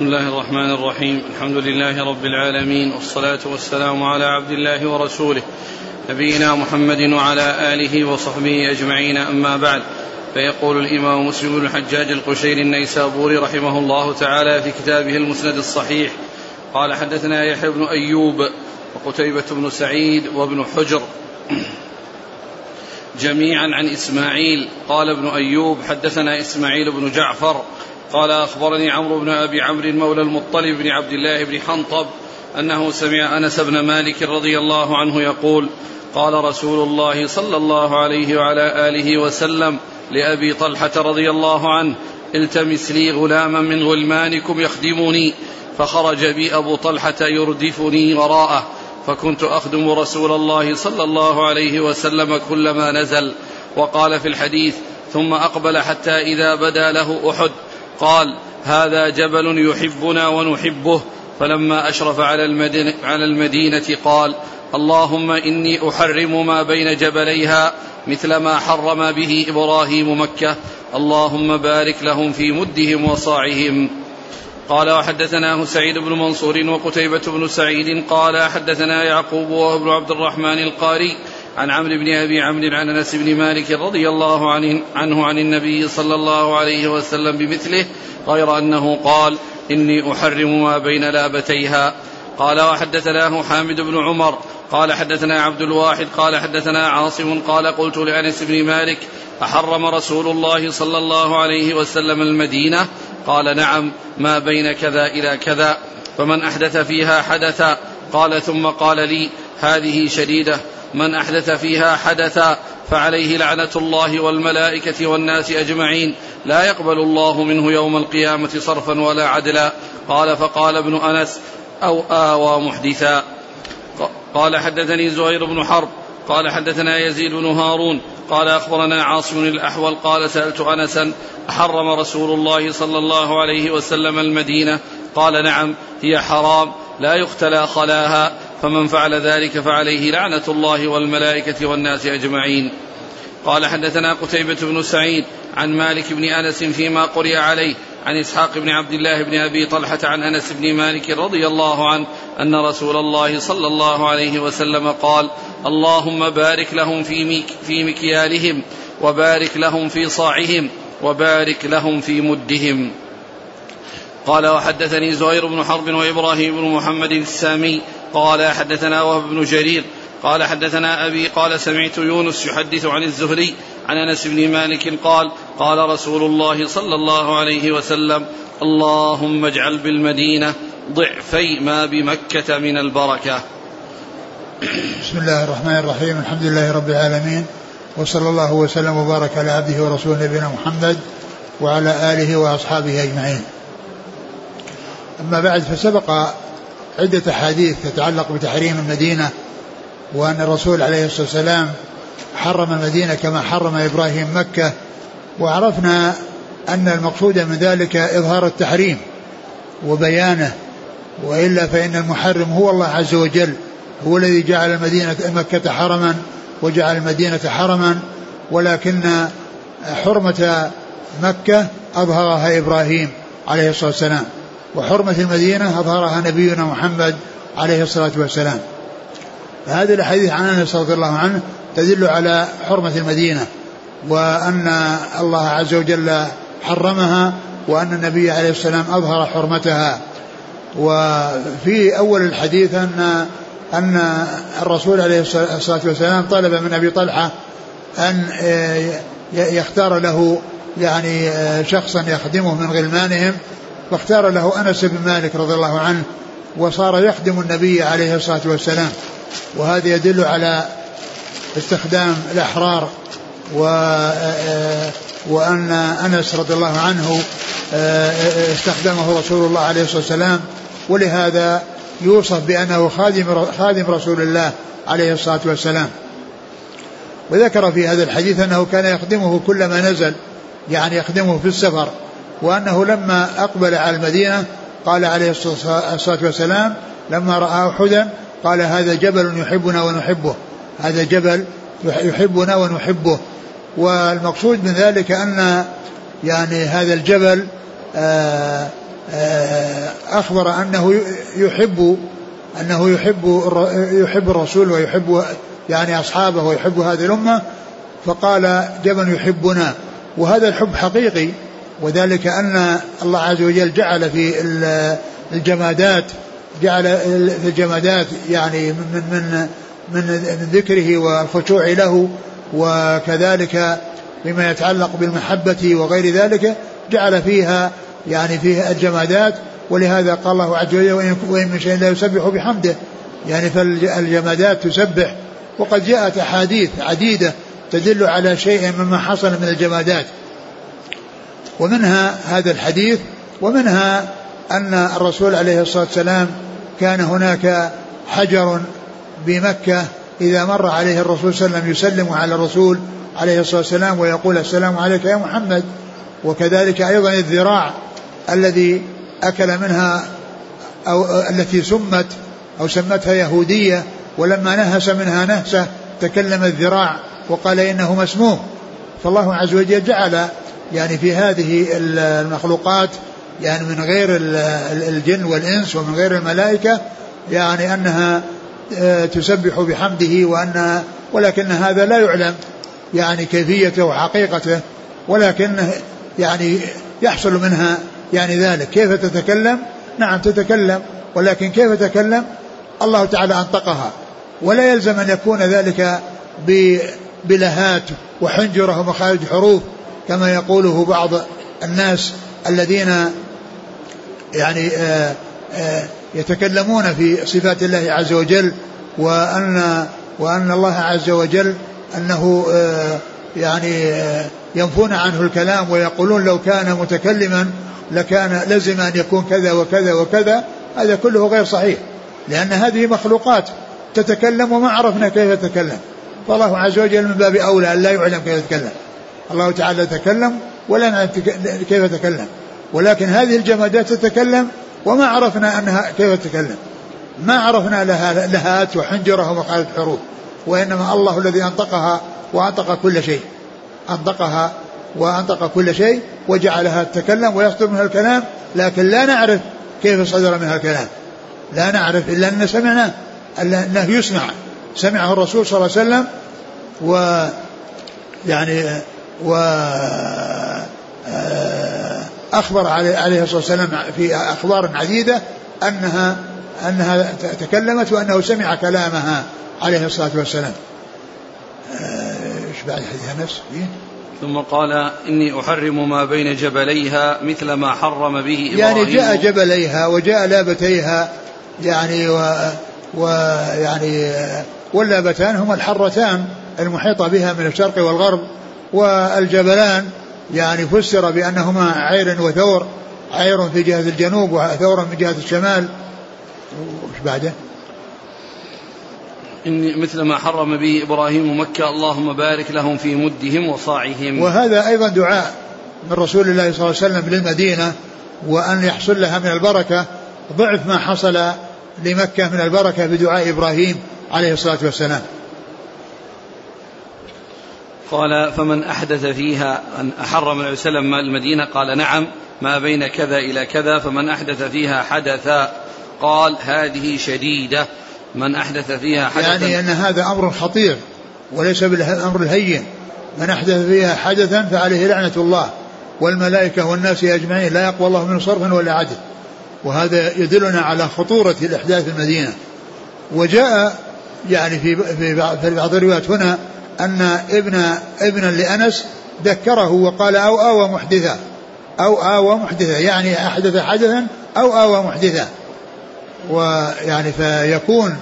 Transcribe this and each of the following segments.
بسم الله الرحمن الرحيم. الحمد لله رب العالمين والصلاة والسلام على عبد الله ورسوله نبينا محمد وعلى آله وصحبه أجمعين. أما بعد فيقول الإمام مسلم بن الحجاج القشيري النيسابوري رحمه الله تعالى في كتابه المسند الصحيح قال حدثنا يحيى بن أيوب وقتيبة بن سعيد وابن حجر جميعا عن إسماعيل. قال ابن أيوب حدثنا إسماعيل بن جعفر قال أخبرني عمرو بن أبي عمرو مولى المطلب بن عبد الله بن حنطب أنه سمع أنس بن مالك رضي الله عنه يقول قال رسول الله صلى الله عليه وعلى آله وسلم لأبي طلحة رضي الله عنه التمس لي غلاما من غلمانكم يخدمني فخرج بي أبو طلحة يردفني وراءه فكنت أخدم رسول الله صلى الله عليه وسلم كلما نزل وقال في الحديث ثم أقبل حتى إذا بدا له أحد قال هذا جبل يحبنا ونحبه. فلما أشرف على المدينة, على المدينة قال اللهم إني أحرم ما بين جبليها مثل ما حرم به إبراهيم مكة. اللهم بارك لهم في مدهم وصاعهم. قال وحدثناه سعيد بن منصور وقتيبة بن سعيد قال حدثنا يعقوب وهو ابن عبد الرحمن القاري عن عمرو بن أبي عمرو عن أنس بن مالك رضي الله عنه, عن النبي صلى الله عليه وسلم بمثله غير أنه قال إني أحرم ما بين لابتيها قال وحدثناه حامد بن عمر قال حدثنا عبد الواحد قال حدثنا عاصم قال قلت لأنس بن مالك أحرم رسول الله صلى الله عليه وسلم المدينة قال نعم ما بين كذا إلى كذا فمن أحدث فيها حدثا قال ثم قال لي هذه شديدة من أحدث فيها حدثا فعليه لعنة الله والملائكة والناس أجمعين. لا يقبل الله منه يوم القيامة صرفا ولا عدلا. قال فقال ابن أنس أو آوى محدثا. قال حدثني زهير بن حرب. قال حدثنا يزيد بن هارون. قال أخبرنا عاصم الأحول. قال سألت أنسا احرم رسول الله صلى الله عليه وسلم المدينة؟ قال نعم هي حرام لا يختلى خلاها. فمن فعل ذلك فعليه لعنة الله والملائكة والناس أجمعين. قال حدثنا قتيبة بن سعيد عن مالك بن أنس فيما قرئ عليه عن إسحاق بن عبد الله بن أبي طلحة عن أنس بن مالك رضي الله عنه أن رسول الله صلى الله عليه وسلم قال اللهم بارك لهم في, ميك في مكيالهم وبارك لهم في صاعهم وبارك لهم في مدهم. قال وحدثني زهير بن حرب وإبراهيم بن محمد السامي قال حدثنا وهب بن جرير قال حدثنا أبي قال سمعت يونس يحدث عن الزهري عن أنس بن مالك قال قال رسول الله صلى الله عليه وسلم اللهم اجعل بالمدينة ضعفي ما بمكة من البركة. بسم الله الرحمن الرحيم الحمد لله رب العالمين وصلى الله وسلم وبارك على عبده ورسوله نبينا محمد وعلى آله وأصحابه أجمعين. أما بعد فسبق عدة أحاديث تتعلق بتحريم المدينة وأن الرسول عليه الصلاة والسلام حرم المدينة كما حرم إبراهيم مكة وعرفنا أن المقصود من ذلك إظهار التحريم وبيانه وإلا فإن المحرم هو الله عز وجل هو الذي جعل المدينة مكة حرما وجعل المدينة حرما ولكن حرمة مكة أظهرها إبراهيم عليه الصلاة والسلام. وحرمة المدينة أظهرها نبينا محمد عليه الصلاة والسلام. فهذه الأحاديث عن أنس رضي الله عنه تدل على حرمة المدينة وأن الله عز وجل حرمها وأن النبي عليه السلام أظهر حرمتها. وفي أول الحديث أن أن الرسول عليه الصلاة والسلام طلب من أبي طلحة أن يختار له يعني شخصا يخدمه من غلمانهم فاختار له أنس بن مالك رضي الله عنه وصار يخدم النبي عليه الصلاة والسلام. وهذا يدل على استخدام الأحرار و وأن أنس رضي الله عنه استخدمه رسول الله عليه الصلاة والسلام. ولهذا يوصف بأنه خادم خادم رسول الله عليه الصلاة والسلام. وذكر في هذا الحديث أنه كان يخدمه كلما نزل يعني يخدمه في السفر. وأنه لما أقبل على المدينة قال عليه الصلاة والسلام لما رأى أحدا قال هذا جبل يحبنا ونحبه هذا جبل يحبنا ونحبه. والمقصود من ذلك أن يعني هذا الجبل آآ آه، أخبر أنه يحب أنه يحب يحب الرسول ويحب يعني أصحابه ويحب هذه الأمة فقال جبل يحبنا. وهذا الحب حقيقي وذلك أن الله عز وجل جعل في الجمادات جعل في الجمادات يعني من من من ذكره والخشوع له وكذلك بما يتعلق بالمحبة وغير ذلك جعل فيها يعني فيها الجمادات. ولهذا قال الله عز وجل وإن من شيء لا يسبح بحمده. يعني فالجمادات تسبح. وقد جاءت أحاديث عديدة تدل على شيء مما حصل من الجمادات. ومنها هذا الحديث ومنها أن الرسول عليه الصلاة والسلام كان هناك حجر بمكة إذا مر عليه الرسول صلى الله عليه وسلم يسلم على الرسول عليه الصلاة والسلام ويقول السلام عليك يا محمد. وكذلك أيضا الذراع الذي أكل منها أو التي سمت أو سمتها يهودية ولما نهس منها نهسة تكلم الذراع وقال إنه مسموم فالله عز وجل جعل يعني في هذه المخلوقات يعني من غير الجن والإنس ومن غير الملائكة يعني أنها آه، تسبح بحمده وأن ولكن هذا لا يعلم يعني كيفيته وحقيقته ولكن يعني يحصل منها يعني ذلك. كيف تتكلم؟ نعم تتكلم ولكن كيف تتكلم؟ الله تعالى أنطقها. ولا يلزم أن يكون ذلك بلهات وحنجرة ومخارج حروف. كما يقوله بعض الناس الذين يعني آآ آآ يتكلمون في صفات الله عز وجل وأن وأن الله عز وجل أنه يعني ينفون عنه الكلام ويقولون لو كان متكلما لكان لزم أن يكون كذا وكذا وكذا هذا كله غير صحيح لأن هذه مخلوقات تتكلم وما عرفنا كيف تتكلم. فالله عز وجل من باب أولى أن لا يعلم كيف يتكلم. الله تعالى تكلم ولا نعلم كيف تكلم. ولكن هذه الجمادات تتكلم وما عرفنا أنها كيف تتكلم. ما عرفنا لها لهات وحنجرة ومخالف حروف وإنما الله الذي أنطقها وأنطق كل شيء. أنطقها وأنطق كل شيء وجعلها تتكلم ويصدر منها الكلام لكن لا نعرف كيف صدر منها الكلام. لا نعرف إلا أن سمعنا أنه يسمع. سمعه الرسول صلى الله عليه وسلم و يعني و آه، أخبر عليه الصلاة والسلام في أخبار عديدة أنها أنها تكلمت وأنه سمع كلامها عليه الصلاة والسلام. آه، إيش بعد حديث نفس ثم قال إني أحرم ما بين جبليها مثل ما حرم به إبراهيم. يعني جاء جبليها وجاء لابتيها يعني و ويعني واللابتان هما الحرتان المحيطة بها من الشرق والغرب. والجبلان يعني فسر بأنهما عير وثور عير في جهة الجنوب وثور من جهة الشمال. وش بعده؟ إني مثل ما حرم به إبراهيم مكة اللهم بارك لهم في مدهم وصاعهم. وهذا أيضا دعاء من رسول الله صلى الله عليه وسلم للمدينة وأن يحصل لها من البركة ضعف ما حصل لمكة من البركة بدعاء إبراهيم عليه الصلاة والسلام. قال فمن أحدث فيها أن أحرم النبي صلى الله عليه وسلم المدينة؟ قال نعم ما بين كذا إلى كذا فمن أحدث فيها حدثا قال هذه شديدة من أحدث فيها حدثا. يعني أن هذا أمر خطير وليس بالأمر الهين. من أحدث فيها حدثا فعليه لعنة الله والملائكة والناس أجمعين لا يقوى الله من صرف ولا عدل. وهذا يدلنا على خطورة الإحداث المدينة. وجاء يعني في في بعض الروايات هنا أن ابن ابنا لأنس ذكره وقال أو آوى محدثا. أو آوى محدثا. يعني أحدث حدثا أو آوى محدثا. ويعني فيكون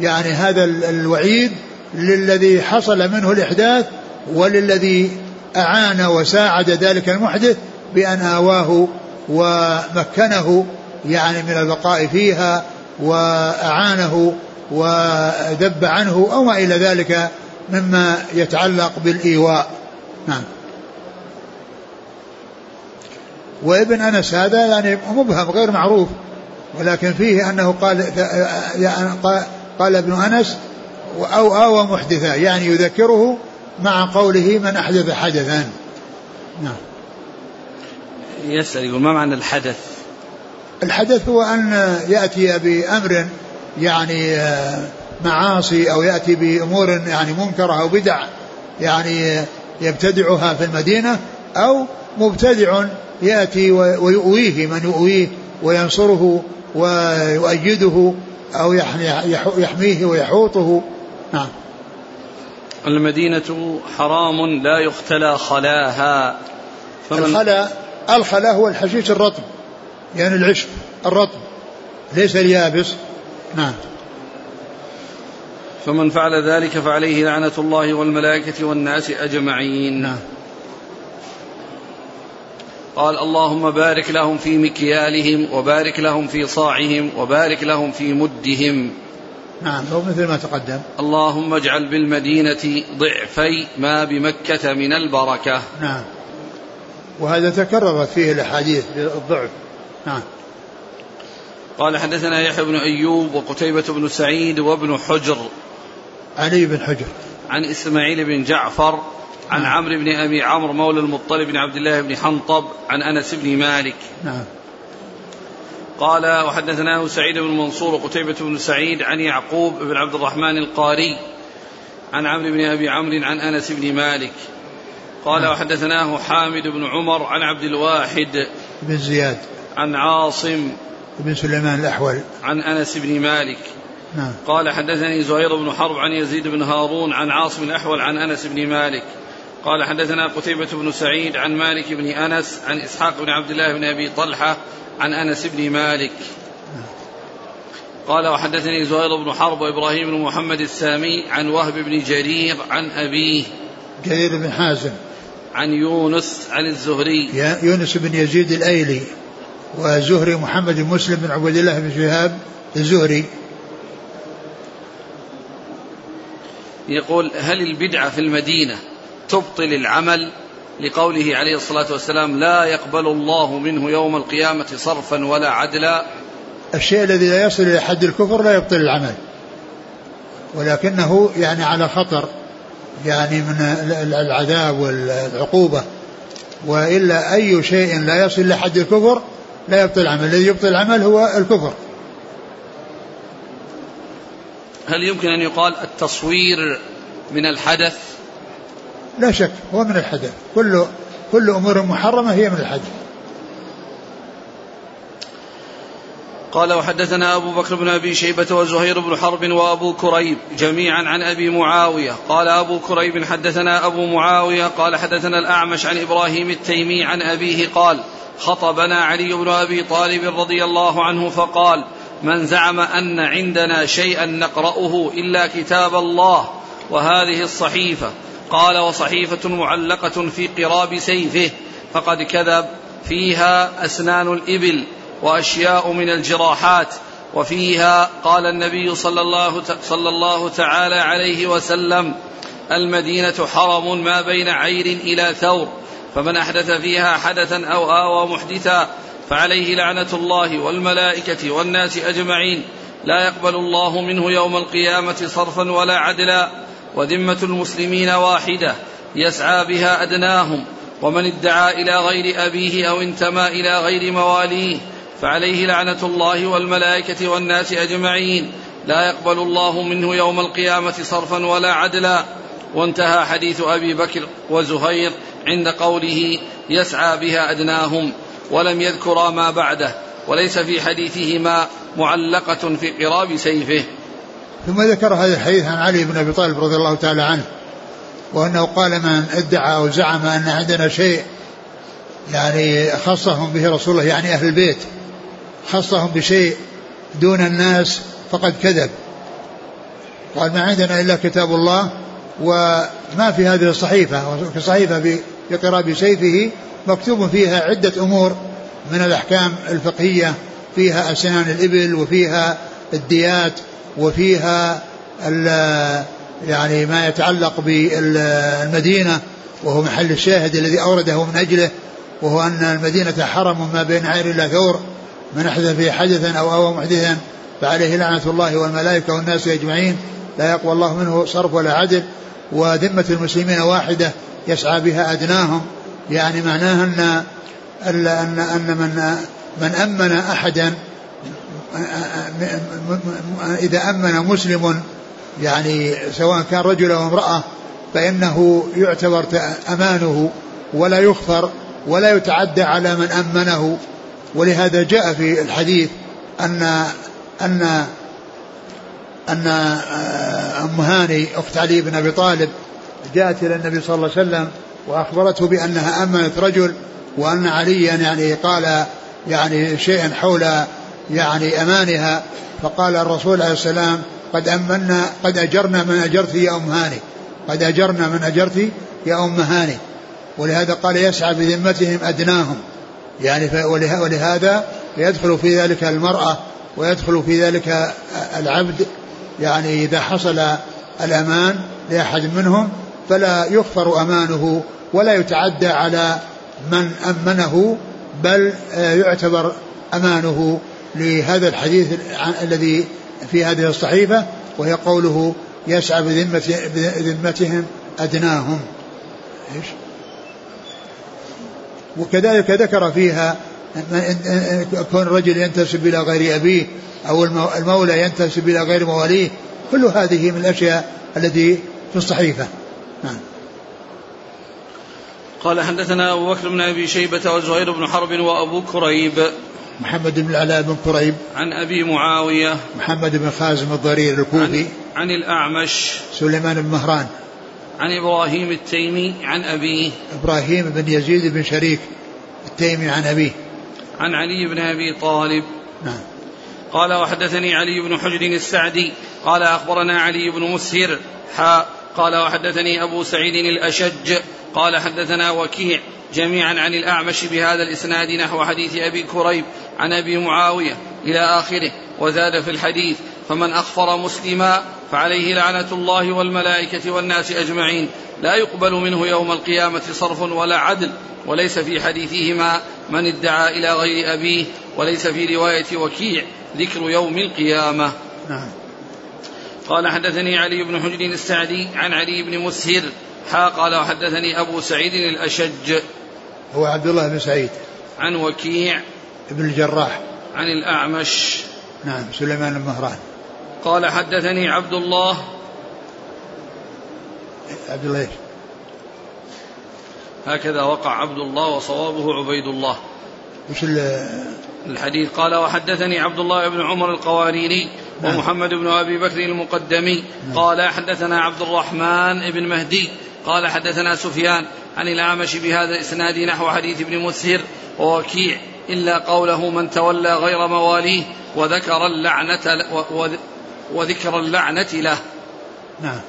يعني هذا الوعيد للذي حصل منه الإحداث وللذي أعان وساعد ذلك المحدث بأن آواه ومكنه يعني من البقاء فيها وأعانه وذب عنه أو ما إلى ذلك مما يتعلق بالإيواء. نعم. وابن أنس هذا يعني مبهم غير معروف ولكن فيه أنه قال قال ابن أنس أو آوى محدثا يعني يذكره مع قوله من أحدث حدثا. نعم. يسأل يقول ما معنى الحدث؟ الحدث هو أن يأتي بأمر يعني معاصي أو يأتي بأمور يعني منكرة أو بدع يعني يبتدعها في المدينة أو مبتدع يأتي ويؤويه من يؤويه وينصره ويؤيده أو يحميه ويحوطه. نعم. المدينة حرام لا يختلى خلاها. فمن الخلا الخلا هو الحشيش الرطب يعني العشب الرطب ليس اليابس. نعم. فمن فعل ذلك فعليه لعنة الله والملائكة والناس أجمعين. نعم. قال اللهم بارك لهم في مكيالهم وبارك لهم في صاعهم وبارك لهم في مدهم. نعم هو مثل ما تقدم. اللهم اجعل بالمدينة ضعفي ما بمكة من البركة. نعم. وهذا تكررت فيه الأحاديث بالضعف. نعم. قال حدثنا يحيى بن أيوب وقتيبة بن سعيد وابن حجر. علي بن حجر. عن إسماعيل بن جعفر عن نعم. عمرو بن أبي عمرو مولى المطلب بن عبد الله بن حنطب عن أنس بن مالك. نعم. قال وحدثناه سعيد بن منصور وقتيبة بن سعيد عن يعقوب بن عبد الرحمن القاري عن عمرو بن أبي عمرو عن أنس بن مالك. قال نعم. وحدثناه حامد بن عمر عن عبد الواحد بن زياد. عن عاصم بن سليمان الأحول. عن أنس بن مالك. نعم. قال حدثني زهير بن حرب عن يزيد بن هارون عن عاصم الأحول عن أنس بن مالك. قال حدثنا قتيبة بن سعيد عن مالك بن أنس عن إسحاق بن عبد الله بن أبي طلحة عن أنس بن مالك. قال وحدثني زهير بن حرب وإبراهيم بن محمد السامي عن وهب بن جرير عن أبيه. جرير بن حازم. عن يونس عن الزهري. يونس بن يزيد الأيلي وزهري محمد مسلم بن عبد الله بن شهاب الزهري. يقول هل البدعة في المدينة تبطل العمل لقوله عليه الصلاة والسلام لا يقبل الله منه يوم القيامة صرفا ولا عدلا؟ الشيء الذي لا يصل إلى حد الكفر لا يبطل العمل. ولكنه يعني على خطر يعني من العذاب والعقوبة. وإلا أي شيء لا يصل إلى حد الكفر لا يبطل العمل. الذي يبطل العمل هو الكفر. هل يمكن أن يقال التصوير من الحدث؟ لا شك هو من الحدث. كل كل أمور محرمة هي من الحدث. قال وحدثنا أبو بكر بن أبي شيبة وزهير بن حرب وأبو كريب جميعا عن أبي معاوية. قال أبو كريب حدثنا أبو معاوية. قال حدثنا الأعمش عن إبراهيم التيمي عن أبيه قال خطبنا علي بن أبي طالب رضي الله عنه فقال من زعم أن عندنا شيئا نقرأه إلا كتاب الله وهذه الصحيفة. قال وصحيفة معلقة في قراب سيفه فقد كذب فيها أسنان الإبل وأشياء من الجراحات وفيها قال النبي صلى الله صلى الله تعالى عليه وسلم المدينة حرم ما بين عير إلى ثور فمن أحدث فيها حدثا أو آوى محدثا فعليه لعنة الله والملائكة والناس أجمعين. لا يقبل الله منه يوم القيامة صرفا ولا عدلا وذمة المسلمين واحدة يسعى بها أدناهم. ومن ادعى إلى غير أبيه أو انتمى إلى غير مواليه فعليه لعنة الله والملائكة والناس أجمعين. لا يقبل الله منه يوم القيامة صرفا ولا عدلا. وانتهى حديث أبي بكر وزهير عند قوله يسعى بها أدناهم. ولم يذكرا ما بعده وليس في حديثهما معلقة في قراب سيفه. ثم ذكر هذا الحديث عن علي بن أبي طالب رضي الله تعالى عنه وأنه قال من ادعى أو زعم أن عندنا شيء يعني خصهم به رسول الله يعني أهل البيت خصهم بشيء دون الناس فقد كذب. قال ما عندنا إلا كتاب الله وما في هذه الصحيفة في بقراب سيفه مكتوب فيها عدة أمور من الأحكام الفقهية فيها أسنان الإبل وفيها الديات وفيها يعني ما يتعلق بالمدينة وهو محل الشاهد الذي أورده من أجله وهو أن المدينة حرم ما بين عير إلى ثور من أحدث فيه حدثا أو أوى محدثا فعليه لعنة الله والملائكة والناس أجمعين لا يقوى الله منه صرف ولا عدل وذمة المسلمين واحدة يسعى بها أدناهم يعني معناها أن أن أن من من أمن أحدا إذا أمن مسلم يعني سواء كان رجل أو امرأة فإنه يعتبر أمانه ولا يخفر ولا يتعدى على من أمنه. ولهذا جاء في الحديث أن أن أن أم هاني أخت علي بن أبي طالب جاءت إلى النبي صلى الله عليه وسلم وأخبرته بأنها أمنت رجل وأن عليا يعني قال يعني شيئا حول يعني أمانها فقال الرسول عليه السلام قد أمنا قد أجرنا من أجرت يا أم هاني قد أجرنا من أجرت يا أم هاني. ولهذا قال يسعى بذمتهم أدناهم. يعني ولهذا يدخل في ذلك المرأة ويدخل في ذلك العبد يعني إذا حصل الأمان لأحد منهم فلا يغفر أمانه ولا يتعدى على من أمنه بل يعتبر أمانه لهذا الحديث الذي في هذه الصحيفة وهي قوله يسعى بذمتهم أدناهم. إيش؟ وكذلك ذكر فيها كون الرجل ينتسب إلى غير أبيه أو المولى ينتسب إلى غير مواليه كل هذه من الأشياء التي في الصحيفة. نعم. قال حدثنا أبو بكر بن أبي شيبة وزهير بن حرب وأبو كريب. محمد بن العلاء بن كريب. عن أبي معاوية. محمد بن خازم الضرير الكوفي. عن, عن الأعمش. سليمان بن مهران. عن إبراهيم التيمي عن أبيه. إبراهيم بن يزيد بن شريك التيمي عن أبيه. عن علي بن أبي طالب. نعم. قال وحدثني علي بن حجر السعدي. قال أخبرنا علي بن مسهر. حاء قال وحدثني أبو سعيد الأشج قال حدثنا وكيع جميعا عن الأعمش بهذا الإسناد نحو حديث أبي كريب عن أبي معاوية إلى آخره وزاد في الحديث فمن أخفر مسلما فعليه لعنة الله والملائكة والناس أجمعين لا يقبل منه يوم القيامة صرف ولا عدل وليس في حديثهما من ادعى إلى غير أبيه وليس في رواية وكيع ذكر يوم القيامة. نعم. قال حدثني علي بن حجر السعدي عن علي بن مسهر حا قال وحدثني أبو سعيد الأشج. هو عبد الله بن سعيد. عن وكيع ابن الجراح. عن الأعمش. نعم سليمان بن مهران. قال حدثني عبد الله. عبد الله؟ هكذا وقع عبد الله وصوابه عبيد الله. وش الحديث قال وحدثني عبد الله بن عمر القواريري. ومحمد بن أبي بكر المقدمي نعم. قال حدثنا عبد الرحمن بن مهدي قال حدثنا سفيان عن الأعمش بهذا الإسناد نحو حديث ابن مسهر ووكيع إلا قوله من تولى غير مواليه وذكر اللعنة وذكر اللعنة له. نعم.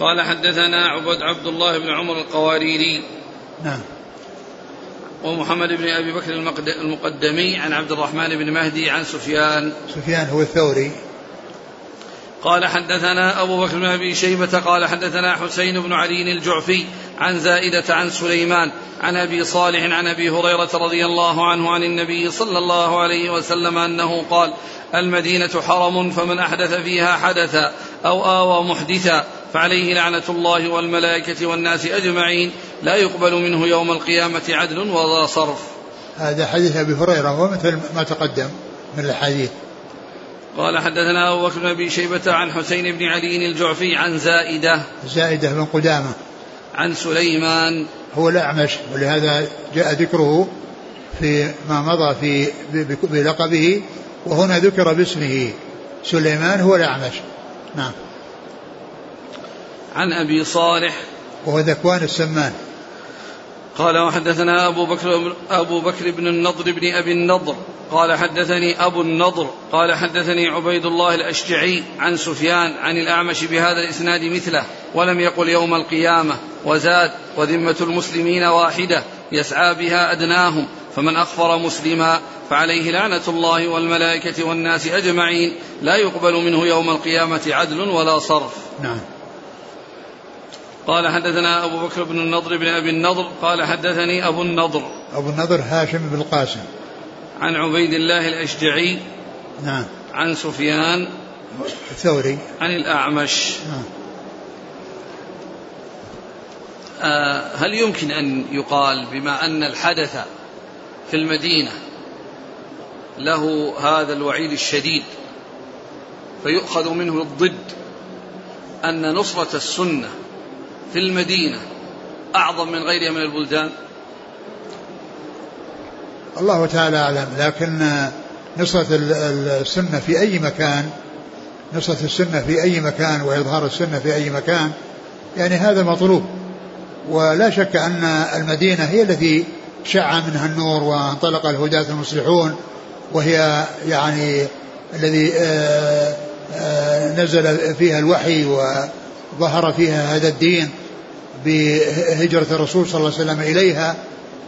قال حدثنا عبد عبد الله بن عمر القواريري. نعم. ومحمد بن أبي بكر المقدمي عن عبد الرحمن بن مهدي عن سفيان. سفيان هو الثوري. قال حدثنا أبو بكر بن أبي شيبة قال حدثنا حسين بن علي الجعفي عن زائدة عن سليمان عن أبي صالح عن أبي هريرة رضي الله عنه عن النبي صلى الله عليه وسلم أنه قال المدينة حرم فمن أحدث فيها حدثا أو آوى محدثا. فعليه لعنة الله والملائكة والناس أجمعين. لا يقبل منه يوم القيامة عدل ولا صرف. هذا حديث أبي هريرة هو مثل ما تقدم من الحديث قال حدثنا أبو بكر بن أبي شيبة عن حسين بن علي الجعفي عن زائدة. زائدة بن قدامة. عن سليمان. هو الأعمش ولهذا جاء ذكره في ما مضى في بلقبه وهنا ذكر باسمه. سليمان هو الأعمش. نعم. عن أبي صالح. وهو ذكوان السمان. قال وحدثنا أبو بكر أبو بكر بن النضر بن أبي النضر. قال حدثني أبو النضر. قال حدثني عبيد الله الأشجعي عن سفيان عن الأعمش بهذا الإسناد مثله ولم يقل يوم القيامة. وزاد وذمة المسلمين واحدة يسعى بها أدناهم فمن أخفر مسلما فعليه لعنة الله والملائكة والناس أجمعين. لا يقبل منه يوم القيامة عدل ولا صرف. نعم. قال حدثنا أبو بكر بن النضر بن أبي النضر قال حدثني أبو النضر. أبو النضر هاشم بن القاسم. عن عبيد الله الأشجعي. نعم. عن سفيان. الثوري. عن الأعمش. نعم. آه هل يمكن أن يقال بما أن الحدث في المدينة له هذا الوعيد الشديد فيؤخذ منه الضد أن نصرة السنة في المدينة أعظم من غيرها من البلدان؟ الله تعالى أعلم لكن نصرة السنة في أي مكان نصرة السنة في أي مكان وإظهار السنة في أي مكان يعني هذا مطلوب. ولا شك أن المدينة هي التي شع منها النور وانطلق الهداة المصلحون وهي يعني الذي آه، آه، نزل فيها الوحي وظهر فيها هذا الدين بهجرة الرسول صلى الله عليه وسلم إليها.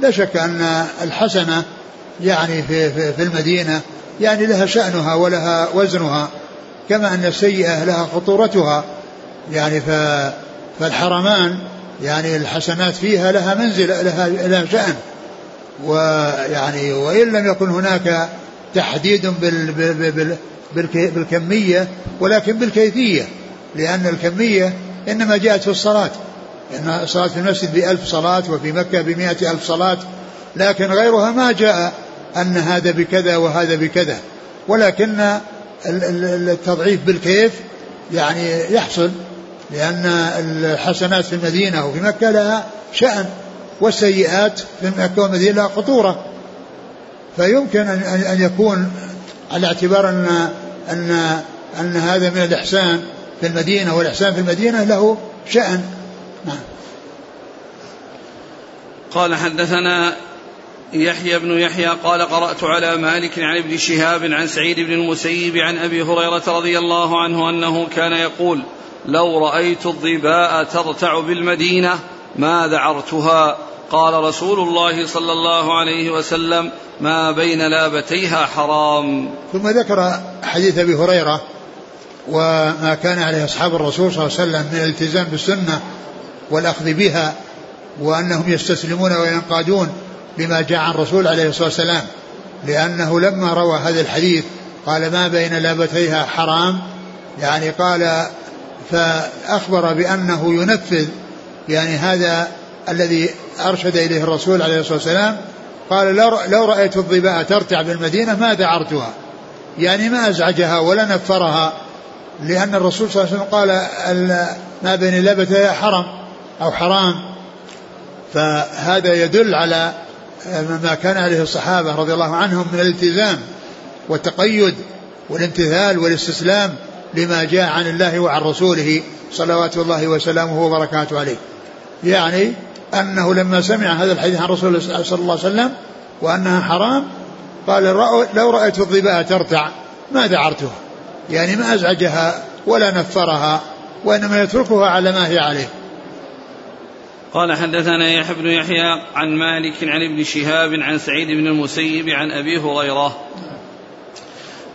لا شك أن الحسنة يعني في, في, في المدينة يعني لها شأنها ولها وزنها كما أن السيئة لها خطورتها. يعني فالحرمان يعني الحسنات فيها لها منزل لها, لها شأن. ويعني وإن لم يكن هناك تحديد بال بال بال بالكمية ولكن بالكيفية. لأن الكمية إنما جاءت في الصلاة. إن الصلاة في المسجد بألف صلاة وفي مكة بمئة ألف صلاة. لكن غيرها ما جاء أن هذا بكذا وهذا بكذا. ولكن التضعيف بالكيف يعني يحصل لأن الحسنات في المدينة وفي مكة لها شأن والسيئات في مكة والمدينة لها خطورة. فيمكن أن يكون على اعتبار أن أن أن هذا من الإحسان في المدينة والإحسان في المدينة له شأن. نعم. قال حدثنا يحيى بن يحيى قال قرأت على مالك عن ابن شهاب عن سعيد بن المسيب عن أبي هريرة رضي الله عنه أنه كان يقول لو رأيت الظباء ترتع بالمدينة ما ذعرتها. قال رسول الله صلى الله عليه وسلم ما بين لابتيها حرام. ثم ذكر حديث أبي هريرة وما كان عليه أصحاب الرسول صلى الله عليه وسلم من الالتزام بالسنة والأخذ بها وأنهم يستسلمون وينقادون لما جاء عن الرسول عليه الصلاة والسلام لأنه لما روى هذا الحديث قال ما بين لابتيها حرام يعني قال فأخبر بأنه ينفذ يعني هذا الذي أرشد إليه الرسول عليه الصلاة والسلام قال لو رأيت الظباء ترتع بالمدينة ما ذعرتها يعني ما أزعجها ولا نفرها لأن الرسول صلى الله عليه وسلم قال ما بين لبتها حرم أو حرام. فهذا يدل على ما كان عليه الصحابة رضي الله عنهم من الالتزام والتقيد والامتثال والاستسلام لما جاء عن الله وعن رسوله صلوات الله وسلامه وبركاته عليه. يعني أنه لما سمع هذا الحديث عن رسول الله صلى الله عليه وسلم وأنها حرام قال لو رأيت الظباء ترتع ما دعرتها. يعني ما أزعجها ولا نفرها وإنما يتركها على ما هي عليه. قال حدثنا يحيى بن يحيى عن مالك عن ابن شهاب عن سعيد بن المسيب عن أبي هريرة.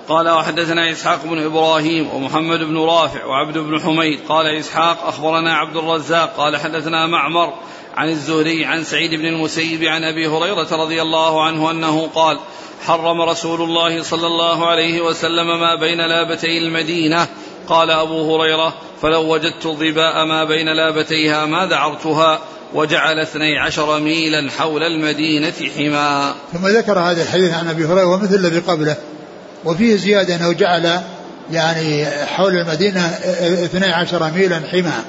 قال وحدثنا إسحاق بن إبراهيم ومحمد بن رافع وعبد بن حميد. قال إسحاق أخبرنا عبد الرزاق. قال حدثنا معمر عن الزهري عن سعيد بن المسيب عن أبي هريرة رضي الله عنه أنه قال حرم رسول الله صلى الله عليه وسلم ما بين لابتي المدينة. قال أبو هريرة فلو وجدت الظباء ما بين لابتيها ما ذعرتها وجعل اثني عشر ميلا حول المدينة حما ثم ذكر هذا الحديث عن أبي هريرة ومثل الذي قبله. وفيه زيادة أنه جعل يعني حول المدينة اثني عشر ميلا حما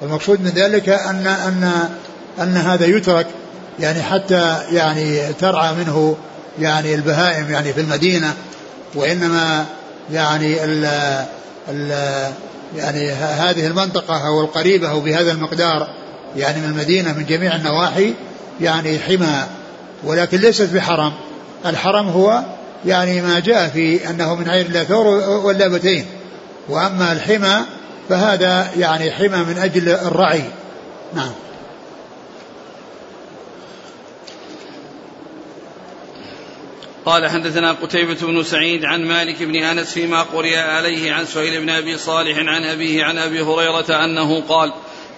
والمقصود من ذلك أن أن أن هذا يترك يعني حتى يعني ترعى منه يعني البهائم يعني في المدينة وإنما يعني ال ال يعني هذه المنطقة أو القريبة أو بهذا المقدار يعني من المدينة من جميع النواحي يعني حمى ولكن ليست بحرم. الحرم هو يعني ما جاء في أنه من عين الله ثور واللابتين. وأما الحمى فهذا يعني حمى من أجل الرعي. نعم. قال حدثنا قتيبة بن سعيد عن مالك بن أنس فيما قرئ عليه عن سهيل بن أبي صالح عن أبيه عن أبي هريرة أنه قال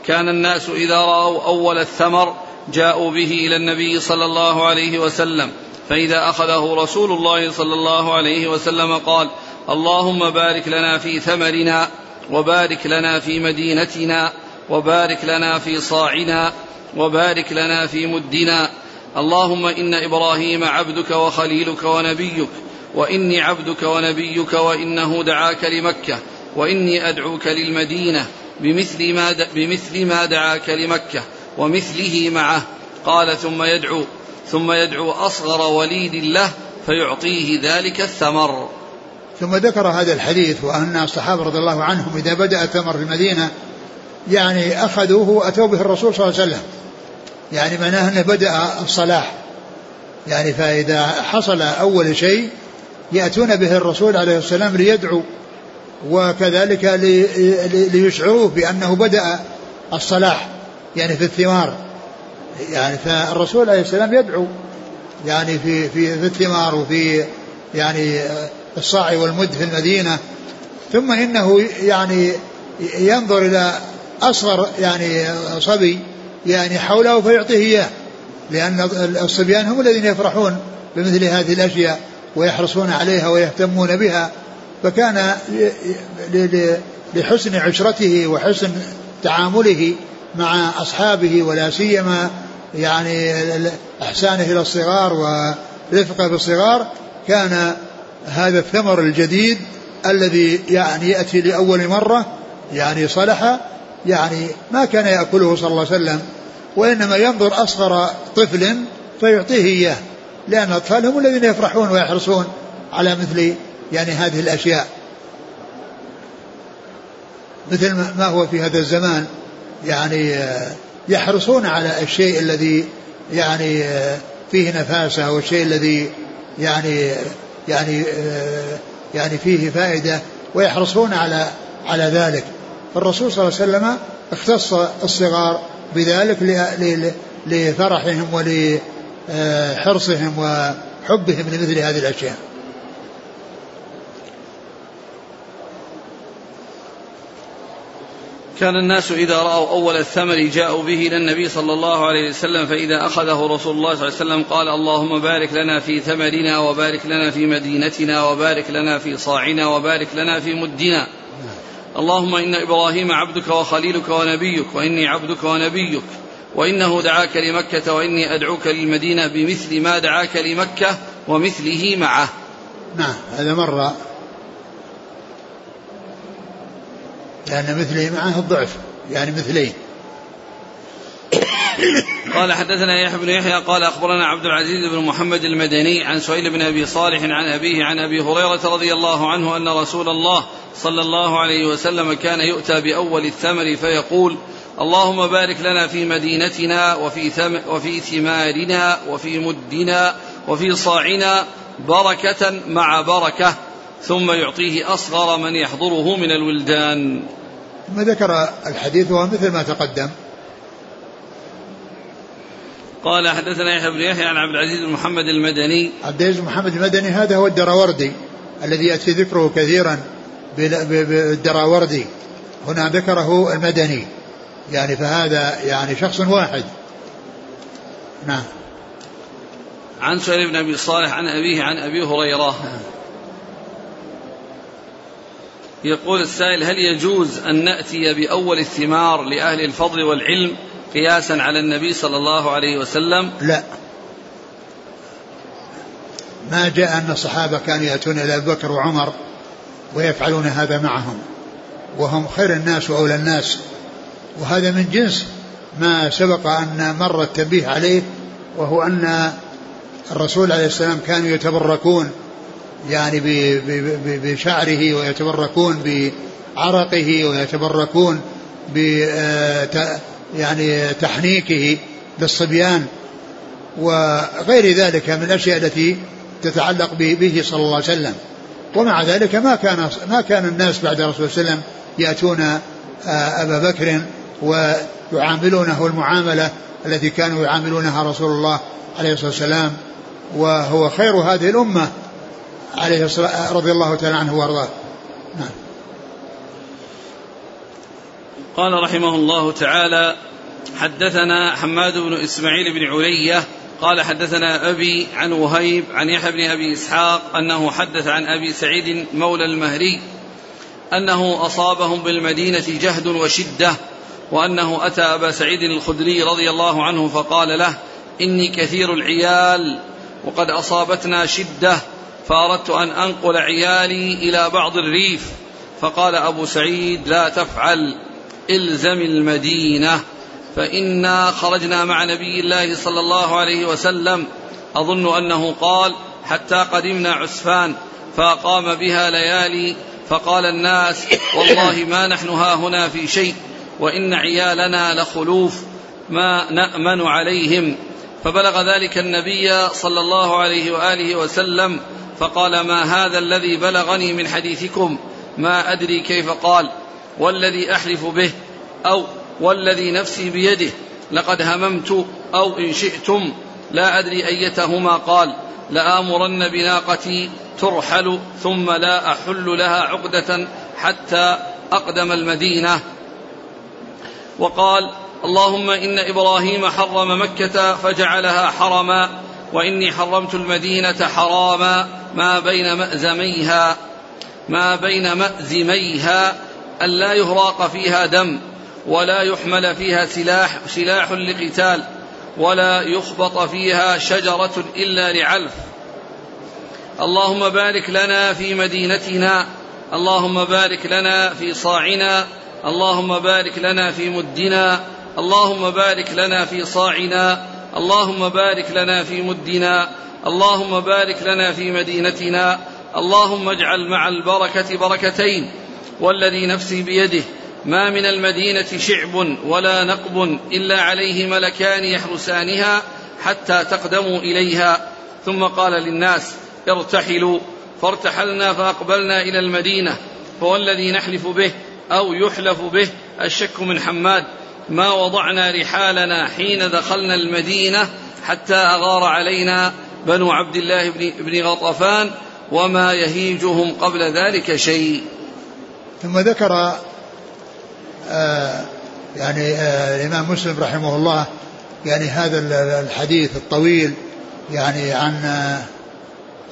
كان الناس إذا رأوا أول الثمر جاءوا به إلى النبي صلى الله عليه وسلم فإذا أخذه رسول الله صلى الله عليه وسلم قال اللهم بارك لنا في ثمرنا وبارك لنا في مدينتنا وبارك لنا في صاعنا وبارك لنا في مدنا. اللهم إن إبراهيم عبدك وخليلك ونبيك وإني عبدك ونبيك وإنه دعاك لمكة وإني أدعوك للمدينة بمثل ما, بمثل ما دعاك لمكة ومثله معه. قال ثم يدعو ثم يدعو أصغر وليد له فيعطيه ذلك الثمر. ثم ذكر هذا الحديث وأن الصحابة رضي الله عنهم إذا بدأ الثمر في المدينة يعني أخذوه وأتوا به الرسول صلى الله عليه وسلم. يعني معناه أنه بدأ الصلاح. يعني فإذا حصل أول شيء يأتون به الرسول عليه السلام ليدعو وكذلك ليشعروه بأنه بدأ الصلاح يعني في الثمار. يعني فالرسول عليه السلام يدعو يعني في في في الثمار وفي يعني الصاع والمد في المدينة. ثم إنه يعني ينظر إلى أصغر يعني صبي يعني حوله فيعطيه إياه. لأن الصبيان هم الذين يفرحون بمثل هذه الأشياء ويحرصون عليها ويهتمون بها. فكان لحسن عشرته وحسن تعامله مع أصحابه ولا سيما يعني إحسانه إلى الصغار ورفقه بالصغار كان هذا الثمر الجديد الذي يعني يأتي لأول مرة يعني صلح يعني ما كان يأكله صلى الله عليه وسلم وإنما ينظر أصغر طفل فيعطيه إياه لأن الأطفال هم الذين يفرحون ويحرصون على مثل يعني هذه الأشياء. مثل ما هو في هذا الزمان يعني يحرصون على الشيء الذي يعني فيه نفاسة أو الشيء الذي يعني يعني يعني فيه فائدة ويحرصون على على ذلك. فالرسول صلى الله عليه وسلم اختص الصغار بذلك لفرحهم ولحرصهم وحبهم لمثل هذه الأشياء. كان الناس إذا رأوا أول الثمر جاءوا به إلى النبي صلى الله عليه وسلم فإذا أخذه رسول الله صلى الله عليه وسلم قال اللهم بارك لنا في ثمرنا وبارك لنا في مدينتنا وبارك لنا في صاعنا وبارك لنا في مدنا. اللهم إن إبراهيم عبدك وخليلك ونبيك وإني عبدك ونبيك وإنه دعاك لمكة وإني أدعوك للمدينة بمثل ما دعاك لمكة ومثله معه. نعم هذا مرة. لأن مثله معه الضعف يعني مثلين قال حدثنا يحيى بن يحيى قال أخبرنا عبد العزيز بن محمد المدني عن سهيل بن أبي صالح عن أبيه عن أبي هريرة رضي الله عنه أن رسول الله صلى الله عليه وسلم كان يؤتى بأول الثمر فيقول اللهم بارك لنا في مدينتنا وفي ثم وفي ثمارنا وفي مدنا وفي صاعنا بركة مع بركة ثم يعطيه أصغر من يحضره من الولدان. ثم ذكر الحديث وهو مثل ما تقدم. قال حدثنا يحيى بن يحيى عن عبد العزيز بن محمد المدني. عبد العزيز بن محمد المدني هذا هو الدراوردي الذي يأتي ذكره كثيرا بالدراوردي هنا ذكره المدني. يعني فهذا يعني شخص واحد. نعم. عن سهيل بن أبي صالح عن أبيه عن أبي هريرة. نعم. يقول السائل هل يجوز أن نأتي بأول الثمار لأهل الفضل والعلم قياسا على النبي صلى الله عليه وسلم؟ لا. ما جاء أن الصحابة كانوا يأتون إلى أبي بكر وعمر ويفعلون هذا معهم وهم خير الناس وأولى الناس. وهذا من جنس ما سبق أن مر التنبيه عليه وهو أن الرسول عليه السلام كانوا يتبركون يعني بشعره ويتبركون بعرقه ويتبركون يعني تحنيكه للصبيان وغير ذلك من الأشياء التي تتعلق به صلى الله عليه وسلم. ومع ذلك ما كان ما كان الناس بعد الرسول صلى الله عليه وسلم يأتون آه، أبا بكر ويعاملونه المعاملة التي كانوا يعاملونها رسول الله عليه الصلاة والسلام وهو خير هذه الأمة عليه الصلاة رضي الله تعالى عنه وأرضاه. نعم. قال رحمه الله تعالى حدثنا حماد بن إسماعيل بن علية قال حدثنا أبي عن وهيب عن يحيى بن أبي إسحاق أنه حدث عن أبي سعيد مولى المهري أنه أصابهم بالمدينة جهد وشدة وأنه أتى أبا سعيد الخدري رضي الله عنه فقال له إني كثير العيال وقد أصابتنا شدة فأردت أن أنقل عيالي إلى بعض الريف. فقال أبو سعيد لا تفعل. إلزم المدينة فإنا خرجنا مع نبي الله صلى الله عليه وسلم. أظن أنه قال حتى قدمنا عسفان فأقام بها ليالي فقال الناس والله ما نحن ها هنا في شيء وإن عيالنا لخلوف ما نأمن عليهم. فبلغ ذلك النبي صلى الله عليه وآله وسلم فقال ما هذا الذي بلغني من حديثكم؟ ما أدري كيف قال. والذي أحلف به أو والذي نفسي بيده لقد هممت أو إن شئتم لا أدري أيتهما قال لآمرن بناقتي ترحل ثم لا أحل لها عقدة حتى أقدم المدينة. وقال اللهم إن إبراهيم حرم مكة فجعلها حرما وإني حرمت المدينة حراما ما بين مأزميها ما بين مأزميها ألا يهراق فيها دم ولا يحمل فيها سلاح سلاح لقتال ولا يخبط فيها شجرة إلا لعلف. اللهم بارك لنا في مدينتنا اللهم بارك لنا في صاعنا اللهم بارك لنا في مدنا اللهم بارك لنا في صاعنا اللهم بارك لنا في مدنا اللهم بارك لنا في مدينتنا اللهم اجعل مع البركة بركتين. والذي نفسي بيده ما من المدينة شعب ولا نقب إلا عليه ملكان يحرسانها حتى تقدموا إليها. ثم قال للناس ارتحلوا فارتحلنا فأقبلنا إلى المدينة فوالذي نحلف به أو يحلف به الشك من حماد. ما وضعنا رحالنا حين دخلنا المدينة حتى أغار علينا بنو عبد الله بن غطفان وما يهيجهم قبل ذلك شيء. ثم ذكر آه يعني آه الإمام مسلم رحمه الله يعني هذا الحديث الطويل يعني عن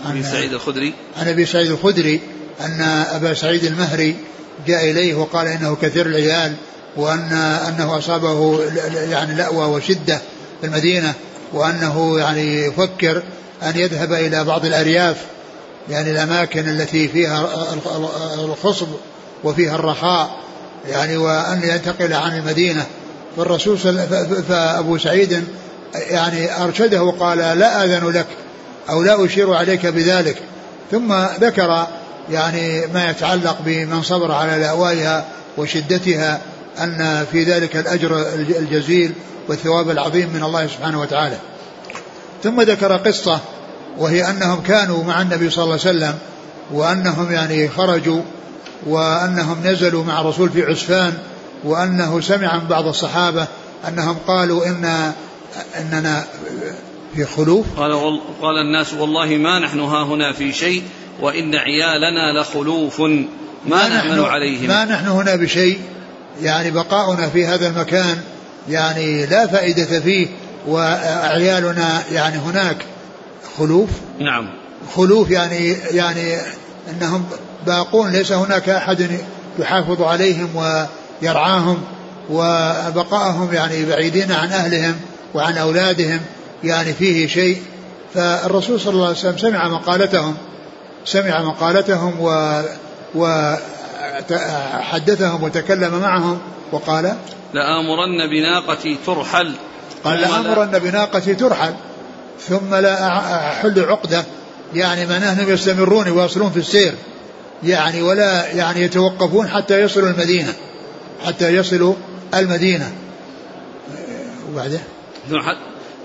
عن أبي سعيد الخدري. عن أبي سعيد الخدري أن أبا سعيد المهري جاء إليه وقال إنه كثير العيال وأن أنه أصابه يعني لأوى وشدة في المدينة وأنه يعني يفكر أن يذهب إلى بعض الأرياف يعني الأماكن التي فيها الخصب. وفيها الرخاء يعني وأن ينتقل عن المدينة. فالرسول فأبو سعيد يعني أرشده وقال لا أذن لك أو لا أشير عليك بذلك. ثم ذكر يعني ما يتعلق بمن صبر على لأوائها وشدتها أن في ذلك الأجر الجزيل والثواب العظيم من الله سبحانه وتعالى. ثم ذكر قصة وهي أنهم كانوا مع النبي صلى الله عليه وسلم وأنهم يعني خرجوا وأنهم نزلوا مع الرسول في عسفان وأنه سمع من بعض الصحابة أنهم قالوا إن أننا في خلوف. قال, قال الناس والله ما نحن ها هنا في شيء وإن عيالنا لخلوف ما, ما نحن عليهم. ما نحن هنا بشيء يعني بقاؤنا في هذا المكان يعني لا فائدة فيه وعيالنا يعني هناك خلوف. نعم. خلوف يعني يعني إنهم باقون ليس هناك أحد يحافظ عليهم ويرعاهم وبقائهم يعني بعيدين عن أهلهم وعن أولادهم يعني فيه شيء. فالرسول صلى الله عليه وسلم سمع مقالتهم سمع مقالتهم و وحدثهم وتكلم معهم وقال لآمرن بناقتي ترحل. قال لآمرن بناقتي ترحل ثم لا أحل عقدة. يعني معناه أنهم يستمرون يواصلون في السير. يعني ولا يعني يتوقفون حتى يصلوا المدينة حتى يصلوا المدينة. وبعده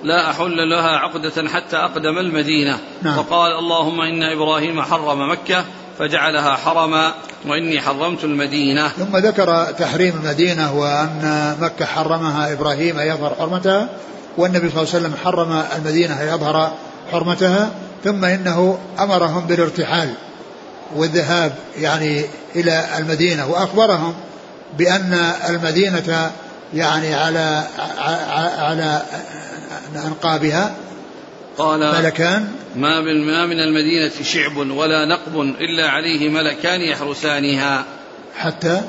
لا أحل لها عقدة حتى أقدم المدينة. نعم. وقال اللهم إن إبراهيم حرم مكة فجعلها حرما وإني حرمت المدينة. ثم ذكر تحريم المدينة وأن مكة حرمها إبراهيم يظهر حرمتها والنبي صلى الله عليه وسلم حرم المدينة يظهر حرمتها ثم إنه أمرهم بالارتحال. والذهاب يعني إلى المدينة وأخبرهم بأن المدينة يعني على على أنقابها قال ملكان. ما ما من المدينة شعب ولا نقب إلا عليه ملكان يحرسانها حتى؟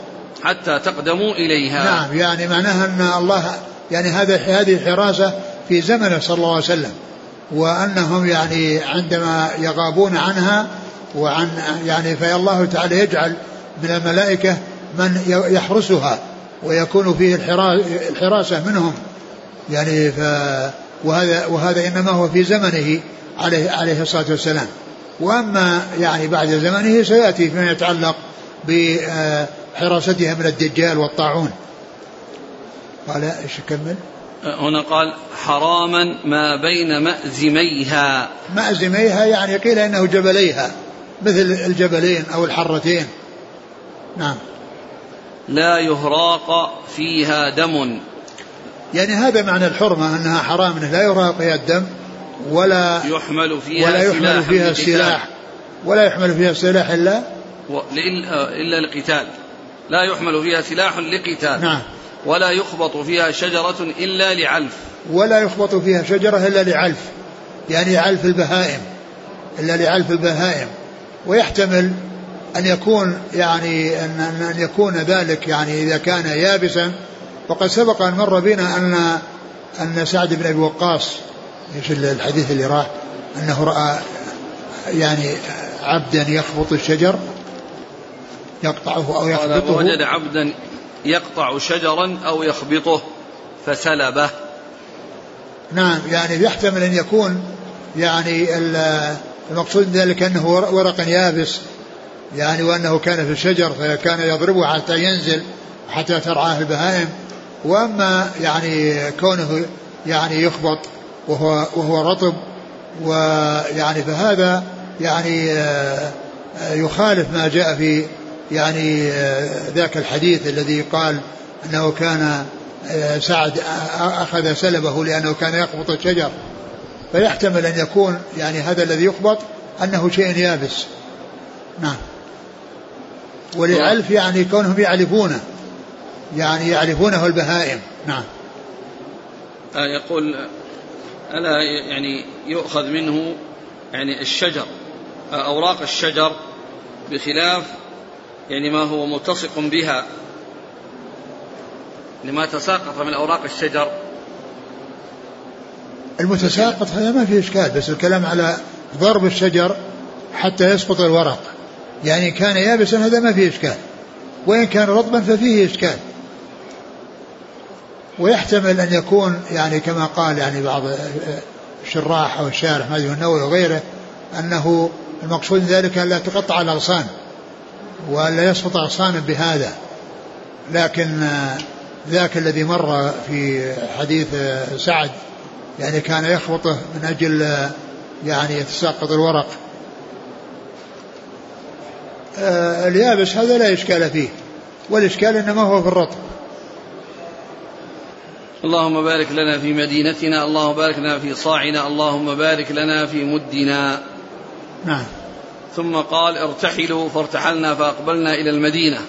حتى تقدموا إليها. نعم يعني معناها أن الله يعني هذا هذه الحراسة في زمنه صلى الله عليه وسلم وأنهم يعني عندما يغابون عنها وعن يعني فالله تعالى يجعل من الملائكة من يحرسها ويكون فيه الحراسة منهم. يعني ف وهذا وهذا إنما هو في زمنه عليه عليه الصلاة والسلام. وأما يعني بعد زمنه سيأتي فيما يتعلق بحراستها من الدجال والطاعون. قال إيش كمل؟ هنا قال حراما ما بين مأزميها. مأزميها يعني قيل إنه جبليها. مثل الجبلين أو الحرتين. نعم. لا يهراق فيها دم. يعني هذا معنى الحرمة أنها حرام أنه لا يراق فيها الدم ولا يحمل فيها ولا يحمل فيها السلاح. ولا يحمل فيها السلاح إلا إلا لقتال لا يحمل فيها سلاح لقتال. نعم. ولا يخبط فيها شجرة إلا لعلف. ولا يخبط فيها شجرة إلا لعلف. يعني علف البهائم. إلا لعلف البهائم. ويحتمل أن يكون يعني أن أن يكون ذلك يعني إذا كان يابسا. وقد سبق أن مر بنا أن أن سعد بن أبي وقاص إيش الحديث اللي راح أنه رأى يعني عبدا يخبط الشجر يقطعه أو يخبطه. وجد عبدا يقطع شجرا أو يخبطه فسلبه. نعم يعني يحتمل أن يكون يعني المقصود ذلك أنه ورق يابس يعني وأنه كان في الشجر فكان يضربه حتى ينزل حتى ترعاه البهائم وأما يعني كونه يعني يخبط وهو وهو رطب ويعني فهذا يعني آه، يخالف ما جاء في يعني آه، ذاك الحديث الذي قال أنه كان آه، سعد أخذ سلبه لأنه كان يخبط الشجر. فيحتمل أن يكون يعني هذا الذي يخبط أنه شيء يابس. نعم. ولعلف يعني كونهم يعلفونه يعني يعرفونه البهائم. نعم. آه يقول ألا يعني يؤخذ منه يعني الشجر آه أوراق الشجر بخلاف يعني ما هو ملتصق بها لما تساقط من أوراق الشجر. المتساقط هذا ما في إشكال بس الكلام على ضرب الشجر حتى يسقط الورق. يعني كان يابسا هذا ما فيه إشكال. وإن كان رطبا ففيه إشكال. ويحتمل أن يكون يعني كما قال يعني بعض الشراح أو الشارح ما النووي وغيره أنه المقصود ذلك أن لا تقطع الأغصان وألا يسقط أغصانا بهذا. لكن ذاك الذي مر في حديث سعد يعني كان يخبطه من أجل يعني يتساقط الورق. اليابس هذا لا إشكال فيه والإشكال إنما هو في الرطب. اللهم بارك لنا في مدينتنا اللهم بارك لنا في صاعنا اللهم بارك لنا في مدنا. نعم. ثم قال ارتحلوا فارتحلنا فأقبلنا إلى المدينة.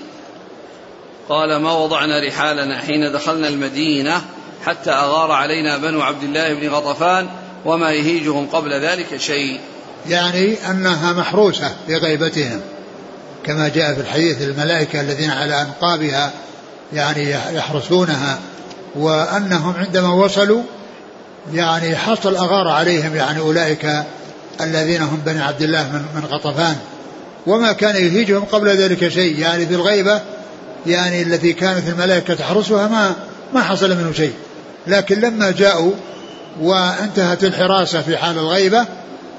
قال ما وضعنا رحالنا حين دخلنا المدينة؟ حتى أغار علينا بنو عبد الله بن غطفان وما يهيجهم قبل ذلك شيء. يعني أنها محروسة بغيبتهم كما جاء في الحديث الملائكة الذين على أنقابها يعني يحرسونها وأنهم عندما وصلوا يعني حصل أغار عليهم يعني أولئك الذين هم بني عبد الله من, من غطفان. وما كان يهيجهم قبل ذلك شيء يعني في الغيبة يعني التي كانت الملائكة تحرسها ما ما حصل منه شيء. لكن لما جاءوا وانتهت الحراسة في حال الغيبة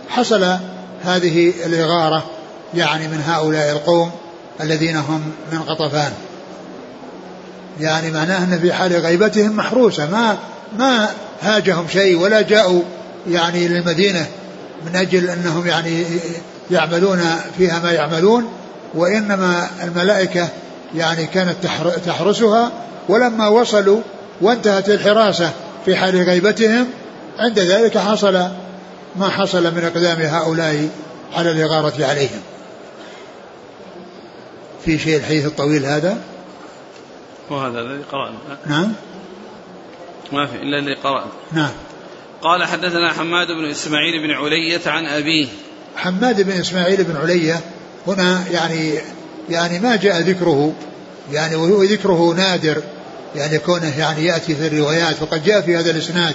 حصل هذه الإغارة يعني من هؤلاء القوم الذين هم من غطفان يعني معناه أن في حال غيبتهم محروسة ما ما هاجهم شيء ولا جاءوا يعني للمدينة من أجل أنهم يعني يعملون فيها ما يعملون وإنما الملائكة يعني كانت تحرسها ولما وصلوا وانتهت الحراسة في حال غيبتهم عند ذلك حصل ما حصل من أقدام هؤلاء على الإغارة عليهم. في شيء الحديث الطويل هذا؟ وهذا الذي قرأنا. نعم. ما في إلا اللي قرأنا. نعم. قال حدثنا حماد بن إسماعيل بن علية عن أبيه. حماد بن إسماعيل بن علية هنا يعني يعني ما جاء ذكره يعني وذكره نادر يعني كونه يعني يأتي في الروايات. وقد جاء في هذا الإسناد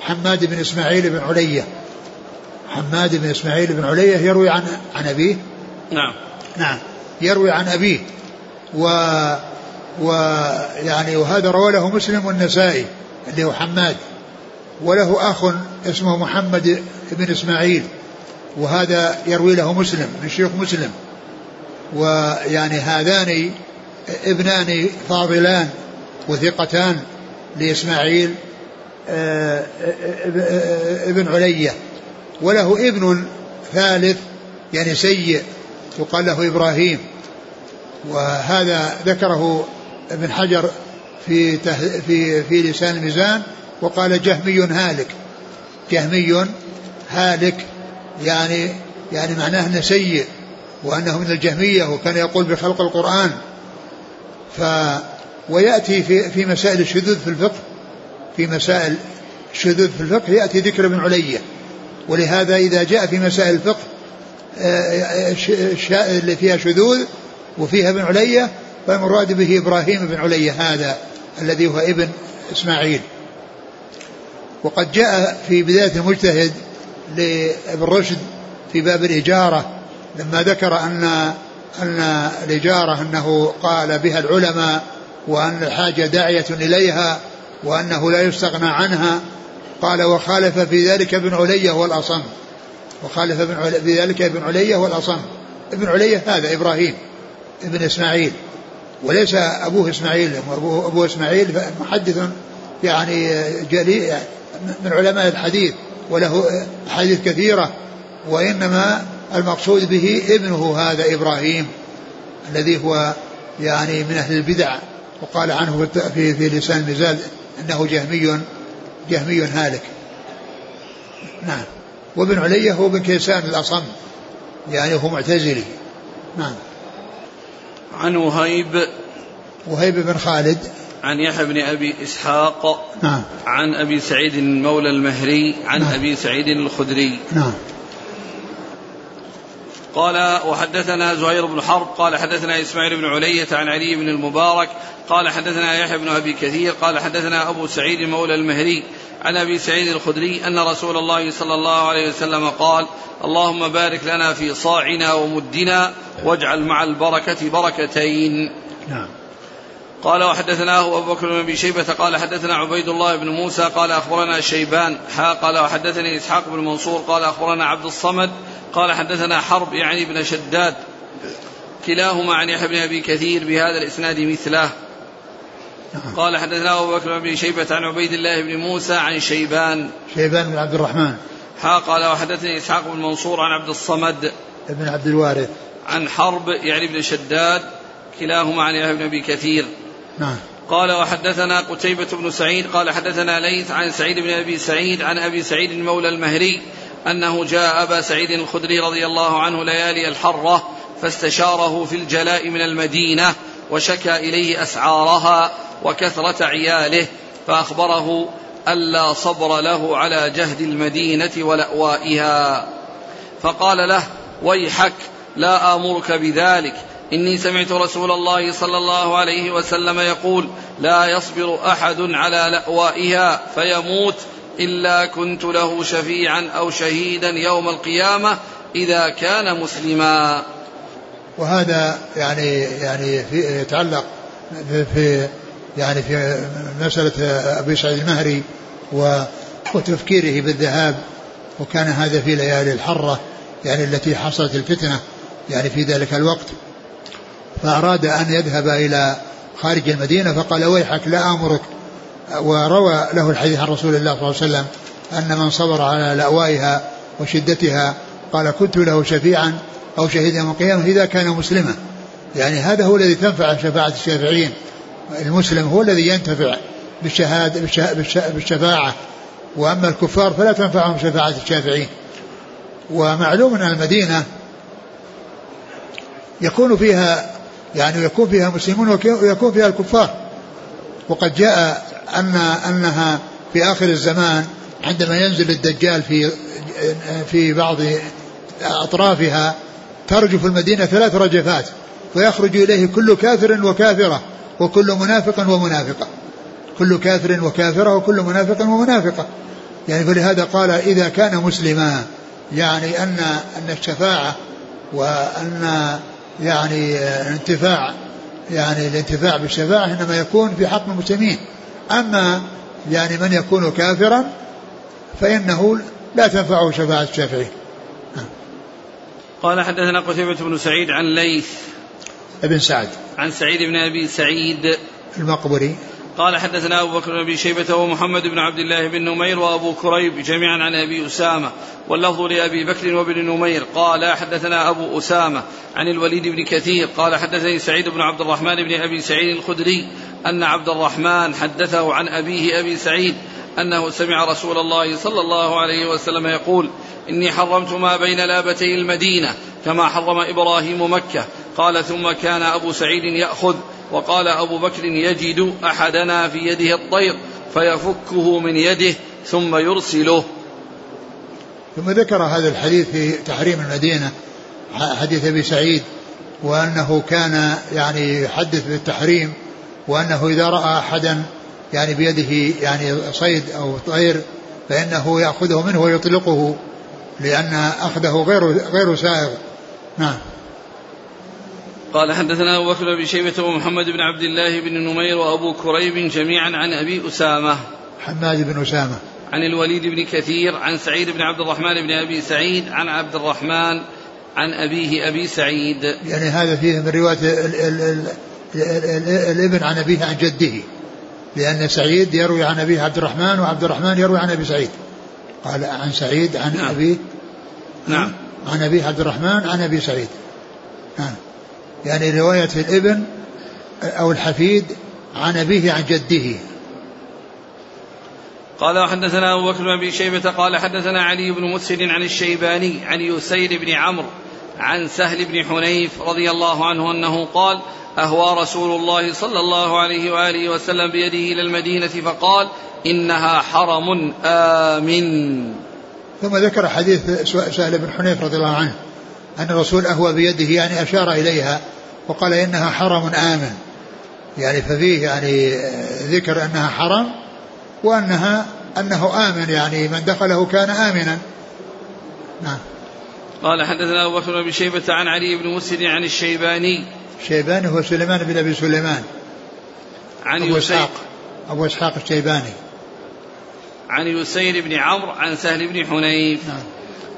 حماد بن إسماعيل بن علية. حماد بن إسماعيل بن علية يروي عن عن أبيه. نعم. نعم. يروي عن أبيه. و ويعني وهذا روى له مسلم والنسائي اللي هو حماد. وله أخ اسمه محمد بن إسماعيل. وهذا يروي له مسلم من شيوخ مسلم. ويعني هذان ابنان فاضلان. وثقتان لإسماعيل آه، آه، آه، ابن علية. وله ابن ثالث يعني سيء يقال له إبراهيم. وهذا ذكره ابن حجر في في في لسان الميزان وقال جهمي هالك. جهمي هالك يعني يعني معناه إنه سيء وأنه من الجهمية وكان يقول بخلق القرآن. ف ويأتي في في مسائل الشذوذ في الفقه في مسائل الشذوذ في الفقه يأتي ذكر ابن علية. ولهذا إذا جاء في مسائل الفقه آه، آه، اللي فيها شذوذ وفيها ابن علية فالمراد به إبراهيم بن علية هذا الذي هو ابن إسماعيل. وقد جاء في بداية المجتهد لابن رشد في باب الإجارة لما ذكر أن أن الإجارة أنه قال بها العلماء وأن الحاجة داعية إليها وأنه لا يستغنى عنها. قال وخالف في ذلك ابن علية والأصم. وخالف في ذلك ابن علية والأصم. ابن علية هذا إبراهيم ابن إسماعيل. وليس أبوه إسماعيل أبوه, أبوه إسماعيل محدث يعني جليل من علماء الحديث وله حديث كثيرة. وإنما المقصود به ابنه هذا إبراهيم الذي هو يعني من أهل البدع. وقال عنه في, في لسان المزاد أنه جهمي جهمي هالك. نعم. وابن علية هو ابن كيسان الأصم يعني هو معتزلي. نعم. عن وهيب. وهيب بن خالد. عن يحيى بن أبي إسحاق. نعم. عن أبي سعيد المولى المهري. عن نعم. أبي سعيد الخدري. نعم. قال وحدثنا زهير بن حرب قال حدثنا إسماعيل بن علية عن علي بن المبارك قال حدثنا يحيى بن أبي كثير قال حدثنا أبو سعيد مولى المهري عن أبي سعيد الخدري أن رسول الله صلى الله عليه وسلم قال اللهم بارك لنا في صاعنا ومدنا واجعل مع البركة بركتين. نعم. قال وحدثناه أبو بكر بن أبي شيبة قال حدثنا عبيد الله بن موسى قال أخبرنا شيبان حا قال وحدثني إسحاق بن منصور قال أخبرنا عبد الصمد قال حدثنا حرب يعني بن شداد كلاهما عن يحيى بن أبي كثير بهذا الإسناد مثله. قال حدثنا أبو بكر بن شيبة عن عبيد الله بن موسى عن شيبان. شيبان بن عبد الرحمن. ها قال وحدثني إسحاق بن منصور عن عبد الصمد. ابن عبد الوارث. عن حرب يعني بن شداد كلاهما عن يحيى بن أبي كثير. نعم. قال وحدثنا قتيبة بن سعيد قال حدثنا ليث عن سعيد بن أبي سعيد عن أبي سعيد المولى المهري أنه جاء أبا سعيد الخدري رضي الله عنه ليالي الحرة فاستشاره في الجلاء من المدينة وشكى إليه أسعارها وكثرة عياله فأخبره ألا صبر له على جهد المدينة ولأوائها. فقال له ويحك لا آمرك بذلك إني سمعت رسول الله صلى الله عليه وسلم يقول لا يصبر أحد على لأوائها فيموت إلا كنت له شفيعا أو شهيدا يوم القيامة إذا كان مسلما. وهذا يعني يعني في يتعلق في يعني في مسألة أبي سعيد المهري وتفكيره بالذهاب وكان هذا في ليالي الحرة يعني التي حصلت الفتنة يعني في ذلك الوقت. فأراد أن يذهب إلى خارج المدينة فقال ويحك لا آمرك. وروى له الحديث عن رسول الله صلى الله عليه وسلم أن من صبر على لأوائها وشدتها قال كنت له شفيعا أو شهيدا يوم القيامة إذا كان مسلما. يعني هذا هو الذي تنفع شفاعة الشافعين. المسلم هو الذي ينتفع بالشهادة بالشفاعة. وأما الكفار فلا تنفعهم شفاعة الشافعين. ومعلوم أن المدينة يكون فيها يعني يكون فيها مسلمون ويكون فيها الكفار. وقد جاء أن أنها في آخر الزمان عندما ينزل الدجال في في بعض أطرافها ترجف المدينة ثلاث رجفات ويخرج إليه كل كافر وكافرة وكل منافق ومنافقة. كل كافر وكافرة وكل منافق ومنافقة. يعني فلهذا قال إذا كان مسلما يعني أن أن الشفاعة وأن يعني الانتفاع يعني الانتفاع بالشفاعة إنما يكون في حق المسلمين. أما يعني من يكون كافرا فإنه لا تنفعه شفاعة الشافعين قال حدثنا قتيبة بن سعيد عن ليث ابن سعد. عن سعيد بن أبي سعيد المقبري قال حدثنا أبو بكر بن أبي شيبة ومحمد بن عبد الله بن نمير وأبو كريب جميعا عن أبي أسامة واللفظ لأبي بكر وابن نمير. قال حدثنا أبو أسامة عن الوليد بن كثير. قال حدثني سعيد بن عبد الرحمن بن أبي سعيد الخدري أن عبد الرحمن حدثه عن أبيه أبي سعيد أنه سمع رسول الله صلى الله عليه وسلم يقول إني حرمت ما بين لابتي المدينة كما حرم إبراهيم مكة. قال ثم كان أبو سعيد يأخذ وقال أبو بكر يجد أحدنا في يده الطير فيفكه من يده ثم يرسله. ثم ذكر هذا الحديث في تحريم المدينة حديث أبي سعيد وأنه كان يعني يحدث بالتحريم وأنه إذا رأى أحدا يعني بيده يعني صيد أو طير فإنه يأخذه منه ويطلقه لأن أخذه غير غير سائغ. نعم. قال حدثنا أبو بكر بن شيبة ومحمد بن عبد الله بن نمير وأبو كريب جميعا عن أبي أسامة. حماد بن أسامة. عن الوليد بن كثير عن سعيد بن عبد الرحمن بن أبي سعيد عن عبد الرحمن عن أبيه أبي سعيد. يعني هذا فيه من رواية ال ال ال ال الابن عن أبيه عن جده. لأن سعيد يروي عن أبيه عبد الرحمن وعبد الرحمن يروي عن أبي سعيد. قال عن سعيد عن نعم. أبيه. نعم. عن أبيه عبد الرحمن عن أبي سعيد. نعم. يعني رواية الابن أو الحفيد عن أبيه عن جده. قال وحدثنا أبو بكر بن أبي شيبة قال حدثنا علي بن مسهل عن الشيباني عن يسير بن عمرو عن سهل بن حنيف رضي الله عنه أنه قال أهوى رسول الله صلى الله عليه وآله وسلم بيده إلى المدينة فقال إنها حرم آمن. ثم ذكر حديث سهل بن حنيف رضي الله عنه. أن الرسول أهوى بيده يعني أشار إليها وقال إنها حرم آمن. يعني ففيه يعني ذكر أنها حرم وأنها أنه آمن يعني من دخله كان آمنا. نعم. قال حدثنا أبو بكر بن شيبة عن علي بن مسلم عن الشيباني. الشيباني هو سليمان بن أبي سليمان. عن أبو إسحاق. أبو إسحاق الشيباني. عن يسير بن عمرو عن سهل بن حنيف. نعم.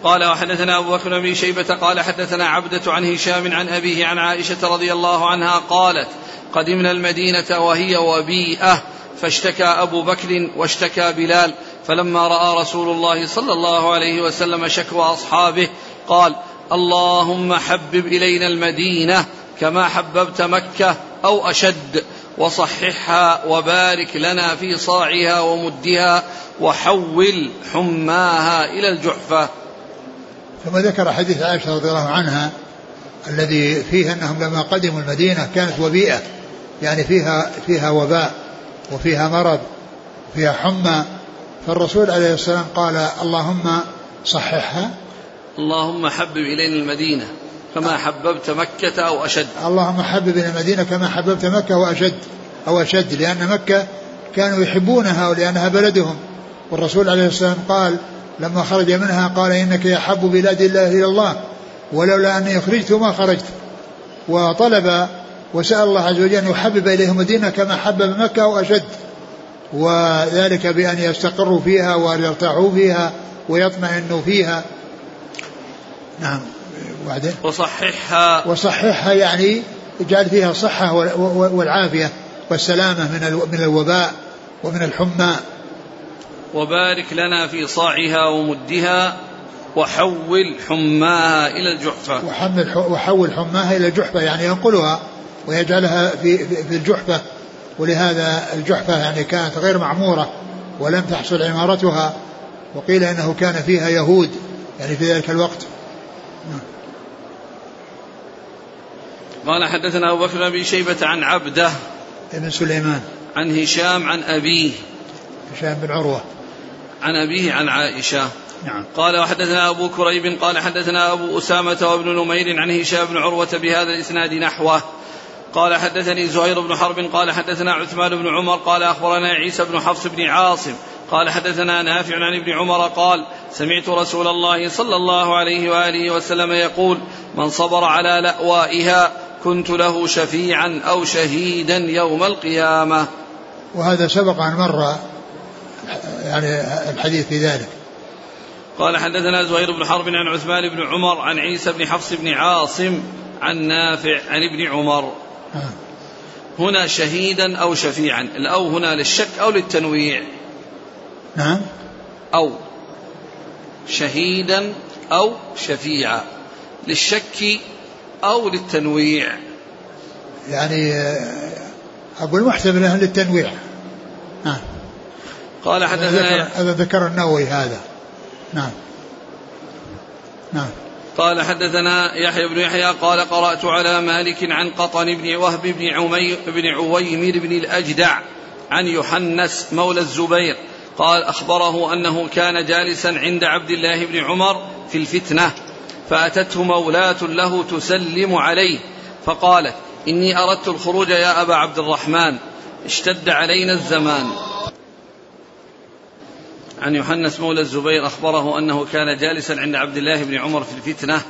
قال وحدثنا أبو بكر بن شيبة قال حدثنا عبدة عن هشام عن أبيه عن عائشة رضي الله عنها قالت قدمنا المدينة وهي وبيئة فاشتكى أبو بكر واشتكى بلال فلما رأى رسول الله صلى الله عليه وسلم شكوى أصحابه قال اللهم حبب إلينا المدينة كما حببت مكة أو أشد وصححها وبارك لنا في صاعها ومدها وحول حماها إلى الجحفة. ثم ذكر حديث عائشة رضي الله عنها الذي فيه أنهم لما قدموا المدينة كانت وبيئة. يعني فيها فيها وباء وفيها مرض فيها حمى. فالرسول عليه السلام قال اللهم صححها. اللهم حبب إلينا المدينة كما حببت مكة أو أشد. اللهم حبب إلى المدينة كما حببت مكة وأشد أو أشد لأن مكة كانوا يحبونها ولأنها بلدهم. والرسول عليه السلام قال لما خرج منها قال إنك يحب بلاد الله إلى الله ولولا أني أخرجت ما خرجت. وطلب وسأل الله عز وجل أن يحبب إليهم المدينة كما حبب مكة أو أشد وذلك بأن يستقروا فيها وأن يرتاحوا فيها ويطمئنوا فيها. نعم. وبعدين؟ وصححها. وصححها يعني اجعل فيها الصحة والعافية والسلامة من من الوباء ومن الحمى. وبارك لنا في صاعها ومدها وحول حماها إلى الجحفة. وحمل وحول حماها إلى الجحفة يعني ينقلها ويجعلها في في الجحفة. ولهذا الجحفة يعني كانت غير معمورة ولم تحصل عمارتها وقيل إنه كان فيها يهود يعني في ذلك الوقت. قال حدثنا أبو بكر بن شيبة عن عبده ابن سليمان. عن هشام عن أبيه. هشام بن عروة. عن أبيه عن عائشة. نعم. قال وحدثنا أبو كريب قال حدثنا أبو أسامة وابن نمير عن هشام بن عروة بهذا الإسناد نحوه. قال حدثني زهير بن حرب قال حدثنا عثمان بن عمر قال أخبرنا عيسى بن حفص بن عاصم قال حدثنا نافع عن ابن عمر قال سمعت رسول الله صلى الله عليه وآله وسلم يقول من صبر على لأوائها كنت له شفيعا أو شهيدا يوم القيامة. وهذا سبق أن مر يعني الحديث في ذلك. قال حدثنا زهير بن حرب عن عثمان بن عمر عن عيسى بن حفص بن عاصم عن نافع عن ابن عمر. آه. هنا شهيدا أو شفيعا، الأو هنا للشك أو للتنويع. نعم أو شهيدا أو شفيعا للشك أو للتنويع يعني أقول محتمل للتنويع نعم قال حدثنا هذا ذكر النووي هذا. نعم. نعم. قال حدثنا يحيى بن يحيى قال قرأت على مالك عن قطن بن وهب بن عمي بن عويمر بن الأجدع عن يحنس مولى الزبير قال أخبره أنه كان جالسا عند عبد الله بن عمر في الفتنة فأتته مولاة له تسلم عليه فقالت إني أردت الخروج يا أبا عبد الرحمن اشتد علينا الزمان. عن يحنس مولى الزبير أخبره أنه كان جالسا عند عبد الله بن عمر في الفتنة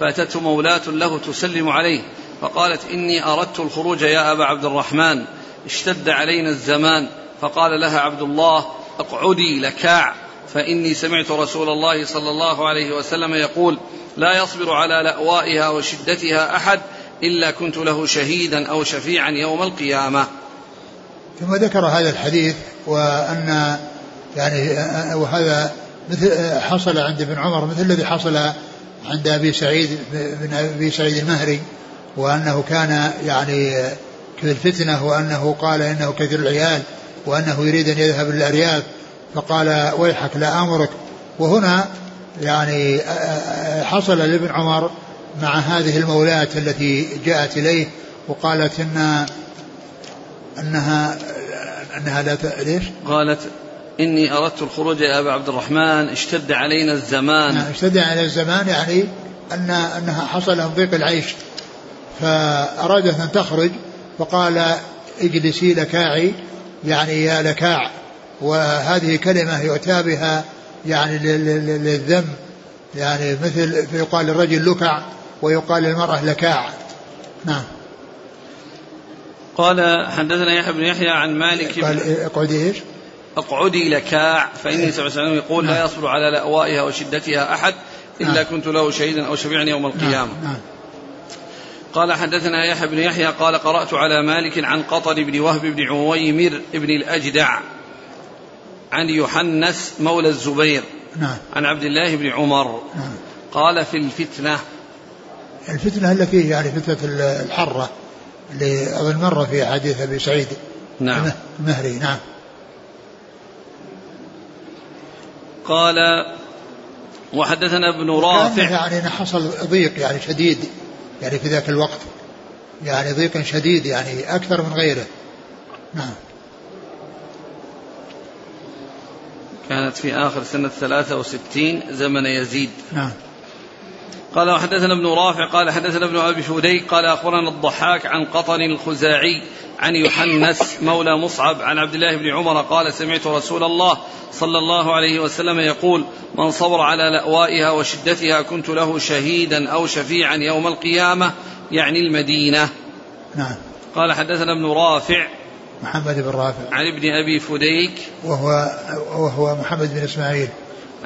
فأتته مولاة له تسلم عليه فقالت إني أردت الخروج يا أبا عبد الرحمن اشتد علينا الزمان فقال لها عبد الله اقعدي لكاع فإني سمعت رسول الله صلى الله عليه وسلم يقول لا يصبر على لأوائها وشدتها أحد إلا كنت له شهيدا أو شفيعا يوم القيامة. ثم ذكر هذا الحديث وأن يعني وهذا مثل حصل عند ابن عمر مثل الذي حصل عند أبي سعيد بن أبي سعيد المهري وأنه كان يعني في الفتنة وأنه قال إنه كثير العيال وأنه يريد أن يذهب للأرياف فقال ويحك لا أمرك وهنا يعني حصل لابن عمر مع هذه المولاة التي جاءت إليه وقالت إن أنها أنها لا ليش؟ قالت إني أردت الخروج يا أبا عبد الرحمن اشتد علينا الزمان. نعم اشتد علينا الزمان يعني أن أنها حصل لهم ضيق العيش. فأرادت أن تخرج فقال اجلسي لكاعي يعني يا لكاع. وهذه كلمة يؤتى بها يعني للذم. يعني مثل يقال للرجل لكع ويقال للمرأة لكاع. نعم. قال حدثنا يحيى بن يحيى عن مالك قال اقعدي إيش؟ اقعدي لكاع فإني صلى الله عليه وسلم يقول. لا يصبر على لأوائها وشدتها أحد إلا نعم. كنت له شهيدا أو شفيعا يوم القيامة نعم. نعم. قال حدثنا يحيى بن يحيى قال قرأت على مالك عن قطر بن وهب بن عويمر بن الأجدع عن يحنس مولى الزبير نعم عن عبد الله بن عمر نعم قال في الفتنة الفتنة التي يعني فتنة الحرة اللي أظن مر في حديث أبي سعيد نعم المهري نعم قال وحدثنا ابن رافع. يعني حصل ضيق يعني شديد يعني في ذاك الوقت. يعني ضيق شديد يعني أكثر من غيره. نعم. كانت في آخر سنة ثلاثة وستين زمن يزيد. نعم. قال وحدثنا ابن رافع قال حدثنا ابن أبي فوديك قال أخبرنا الضحاك عن قطن الخزاعي عن يحنس مولى مصعب عن عبد الله بن عمر قال سمعت رسول الله صلى الله عليه وسلم يقول من صبر على لأوائها وشدتها كنت له شهيدا أو شفيعا يوم القيامة يعني المدينة. نعم. قال حدثنا ابن رافع محمد بن رافع. عن ابن أبي فديك وهو وهو محمد بن إسماعيل.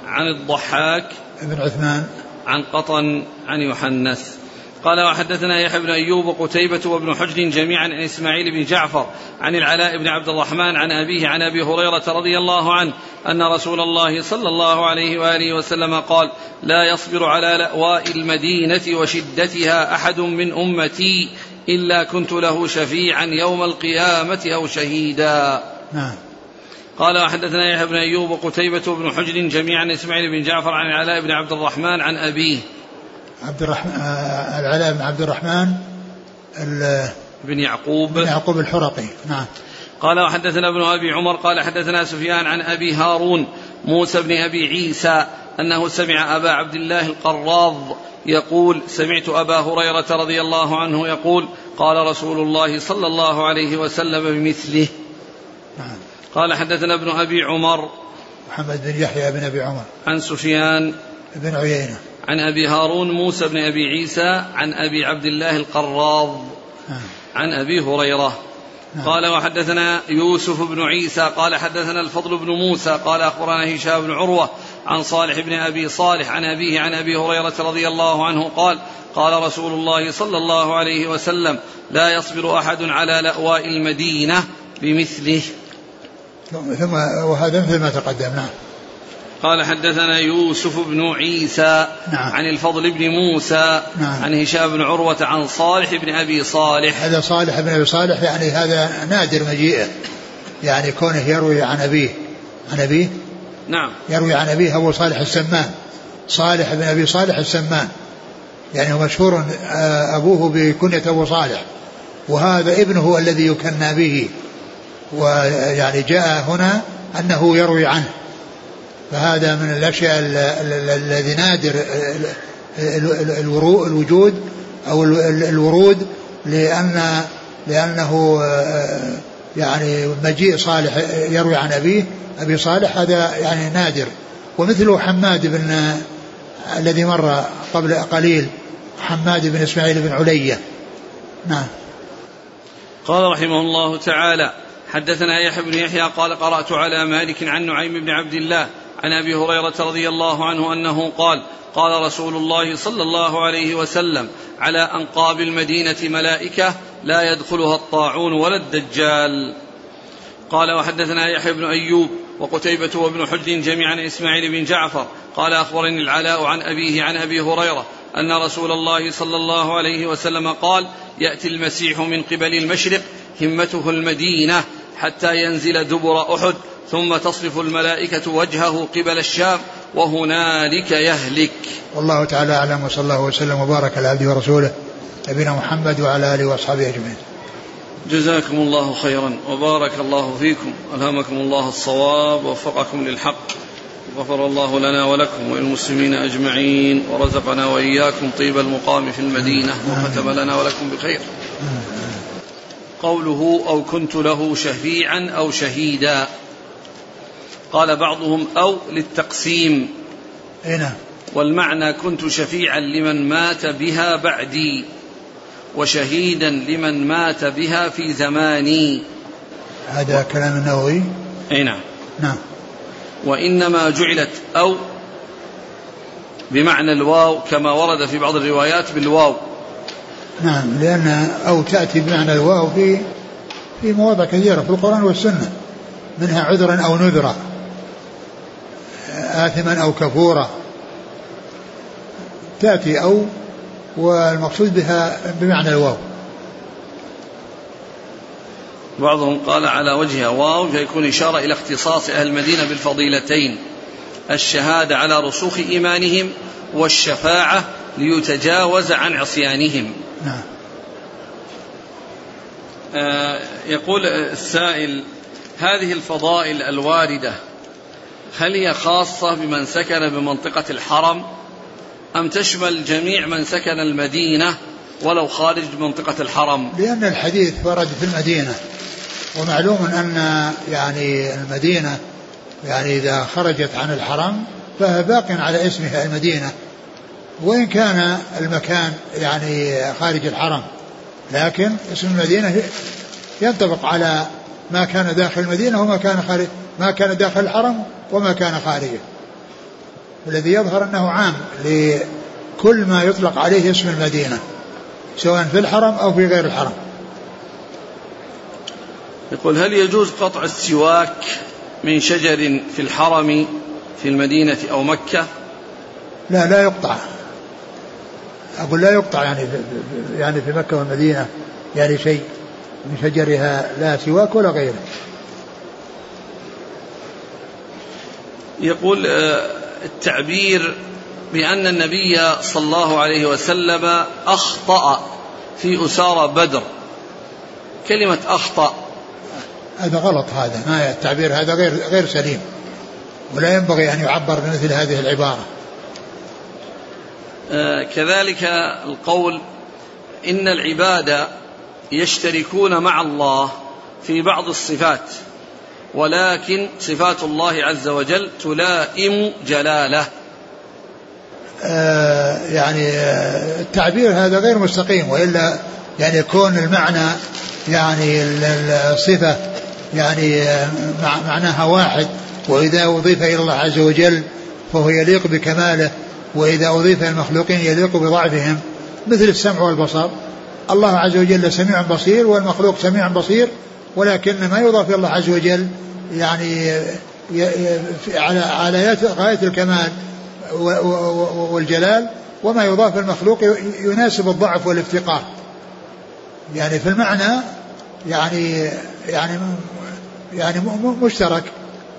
عن الضحاك بن عثمان. عن قطن عن يحنس قال وحدثنا يحيى بن أيوب وقتيبة وابن حجر جميعا عن إسماعيل بن جعفر عن العلاء بن عبد الرحمن عن أبيه عن أبي هريرة رضي الله عنه أن رسول الله صلى الله عليه وآله وسلم قال: لا يصبر على لأواء المدينة وشدتها أحد من أمتي إلا كنت له شفيعا يوم القيامة أو شهيدا. نعم. قال وحدثنا يحيى بن أيوب وقتيبة وابن حجر جميعا عن إسماعيل بن جعفر عن العلاء بن عبد الرحمن عن أبيه عبد الرحمن العلاء بن عبد الرحمن بن يعقوب. بن يعقوب الحرقي. نعم. قال وحدثنا ابن أبي عمر قال حدثنا سفيان عن أبي هارون موسى بن أبي عيسى أنه سمع أبا عبد الله القراض يقول سمعت أبا هريرة رضي الله عنه يقول قال رسول الله صلى الله عليه وسلم بمثله. نعم. قال حدثنا ابن أبي عمر محمد بن يحيى بن أبي عمر. عن سفيان بن عيينة. عن أبي هارون موسى بن أبي عيسى عن أبي عبد الله القراض. عن أبي هريرة. قال وحدثنا يوسف بن عيسى قال حدثنا الفضل بن موسى قال أخبرنا هشام بن عروة عن صالح بن أبي صالح عن أبيه عن أبي هريرة رضي الله عنه قال قال رسول الله صلى الله عليه وسلم لا يصبر أحد على لأواء المدينة بمثله ثم وهذا مثل ما تقدم نعم قال حدثنا يوسف بن عيسى نعم. عن الفضل بن موسى نعم. عن هشام بن عروة عن صالح بن أبي صالح. هذا صالح بن أبي صالح يعني هذا نادر مجيئه. يعني كونه يروي عن أبيه. عن أبيه؟ نعم. يروي عن أبيه ابو صالح السمان. صالح بن أبي صالح السمان. يعني هو مشهور آه، أبوه بكنية أبو صالح. وهذا ابنه الذي يكنى به. ويعني جاء هنا أنه يروي عنه. فهذا من الأشياء ال- ال- ال- الذي نادر الوجود ال- الورود لأن لأنه آه، يعني مجيء صالح يروي عن أبيه أبي صالح هذا يعني نادر. ومثله حماد بن الذي مر قبل قليل حماد بن إسماعيل بن علية. نعم. قال رحمه الله تعالى حدثنا يحيى بن يحيى قال قرأت على مالك عن نعيم بن عبد الله عن أبي هريرة رضي الله عنه أنه قال قال رسول الله صلى الله عليه وسلم على أنقاب المدينة ملائكة لا يدخلها الطاعون ولا الدجال. قال وحدثنا يحيى بن أيوب وقتيبة وابن حج جميعا إسماعيل بن جعفر. قال أخبرني العلاء عن أبيه عن أبي هريرة أن رسول الله صلى الله عليه وسلم قال يأتي المسيح من قبل المشرق همته المدينة حتى ينزل دبر أحد. ثم تصرف الملائكة وجهه قبل الشام وهنالك يهلك. والله تعالى أعلم وصلى الله وسلم وبارك على عبده ورسوله نبينا محمد وعلى آله وأصحابه أجمعين. جزاكم الله خيرا وبارك الله فيكم ألهمكم الله الصواب ووفقكم للحق. غفر الله لنا ولكم وللمسلمين أجمعين ورزقنا وإياكم طيب المقام في المدينة وختم لنا ولكم بخير. قوله أو كنت له شفيعا أو شهيدا. قال بعضهم أو للتقسيم. اي نعم. والمعنى كنت شفيعا لمن مات بها بعدي وشهيدا لمن مات بها في زماني. هذا كلام النووي؟ اي نعم. نعم. وإنما جعلت أو بمعنى الواو كما ورد في بعض الروايات بالواو. نعم لأن أو تأتي بمعنى الواو في في مواضع كثيرة في القرآن والسنة منها عذرا أو نذرا. آثما أو كفورا. تأتي أو والمقصود بها بمعنى الواو. بعضهم قال على وجهها واو فيكون إشارة إلى اختصاص أهل المدينة بالفضيلتين. الشهادة على رسوخ إيمانهم والشفاعة ليتجاوز عن عصيانهم. نعم. آه، يقول السائل هذه الفضائل الواردة هل هي خاصة بمن سكن بمنطقة الحرم؟ أم تشمل جميع من سكن المدينة ولو خارج منطقة الحرم؟ لأن الحديث ورد في المدينة ومعلوم أن يعني المدينة يعني إذا خرجت عن الحرم فهي باق على اسمها المدينة وإن كان المكان يعني خارج الحرم لكن اسم المدينة ينطبق على ما كان داخل المدينة وما كان خارج ما كان داخل الحرم وما كان خارجه. الذي يظهر أنه عام لكل ما يطلق عليه اسم المدينة سواء في الحرم أو في غير الحرم. يقول هل يجوز قطع السواك من شجر في الحرم في المدينة أو مكة؟ لا لا يقطع. أقول لا يقطع يعني في يعني في مكة والمدينة يعني شيء. من شجرها لا سواك ولا غيره يقول آه، التعبير بأن النبي صلى الله عليه وسلم أخطأ في أسارى بدر. كلمة أخطأ. هذا غلط هذا. ما التعبير هذا غير غير سليم. ولا ينبغي أن يعبر بمثل هذه العبارة. آه، كذلك القول إن العباد يشتركون مع الله في بعض الصفات ولكن صفات الله عز وجل تلائم جلاله. آه يعني آه التعبير هذا غير مستقيم وإلا يعني يكون المعنى يعني الصفة يعني آه، معناها واحد. وإذا أضيف إلى الله عز وجل فهو يليق بكماله وإذا أضيف المخلوقين يليق بضعفهم مثل السمع والبصر. الله عز وجل سميع بصير والمخلوق سميع بصير ولكن ما يضاف إلى الله عز وجل يعني على على غاية الكمال والجلال وما يضاف المخلوق يناسب الضعف والافتقار. يعني في المعنى يعني يعني يعني مشترك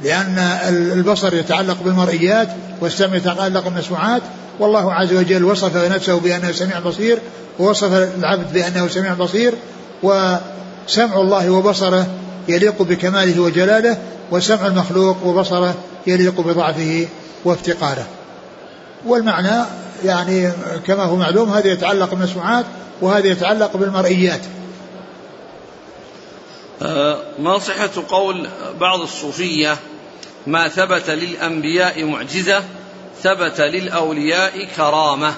لأن البصر يتعلق بالمرئيات والسمع يتعلق بالمسموعات والله عز وجل وصف نفسه بأنه سميع بصير ووصف العبد بأنه سميع بصير وسمع الله وبصره يليق بكماله وجلاله وسمع المخلوق وبصره يليق بضعفه وافتقاره. والمعنى يعني كما هو معلوم هذا يتعلق بالمسموعات وهذا يتعلق بالمرئيات. أه، ما صحة قول بعض الصوفية ما ثبت للأنبياء معجزة ثبت للأولياء كرامة.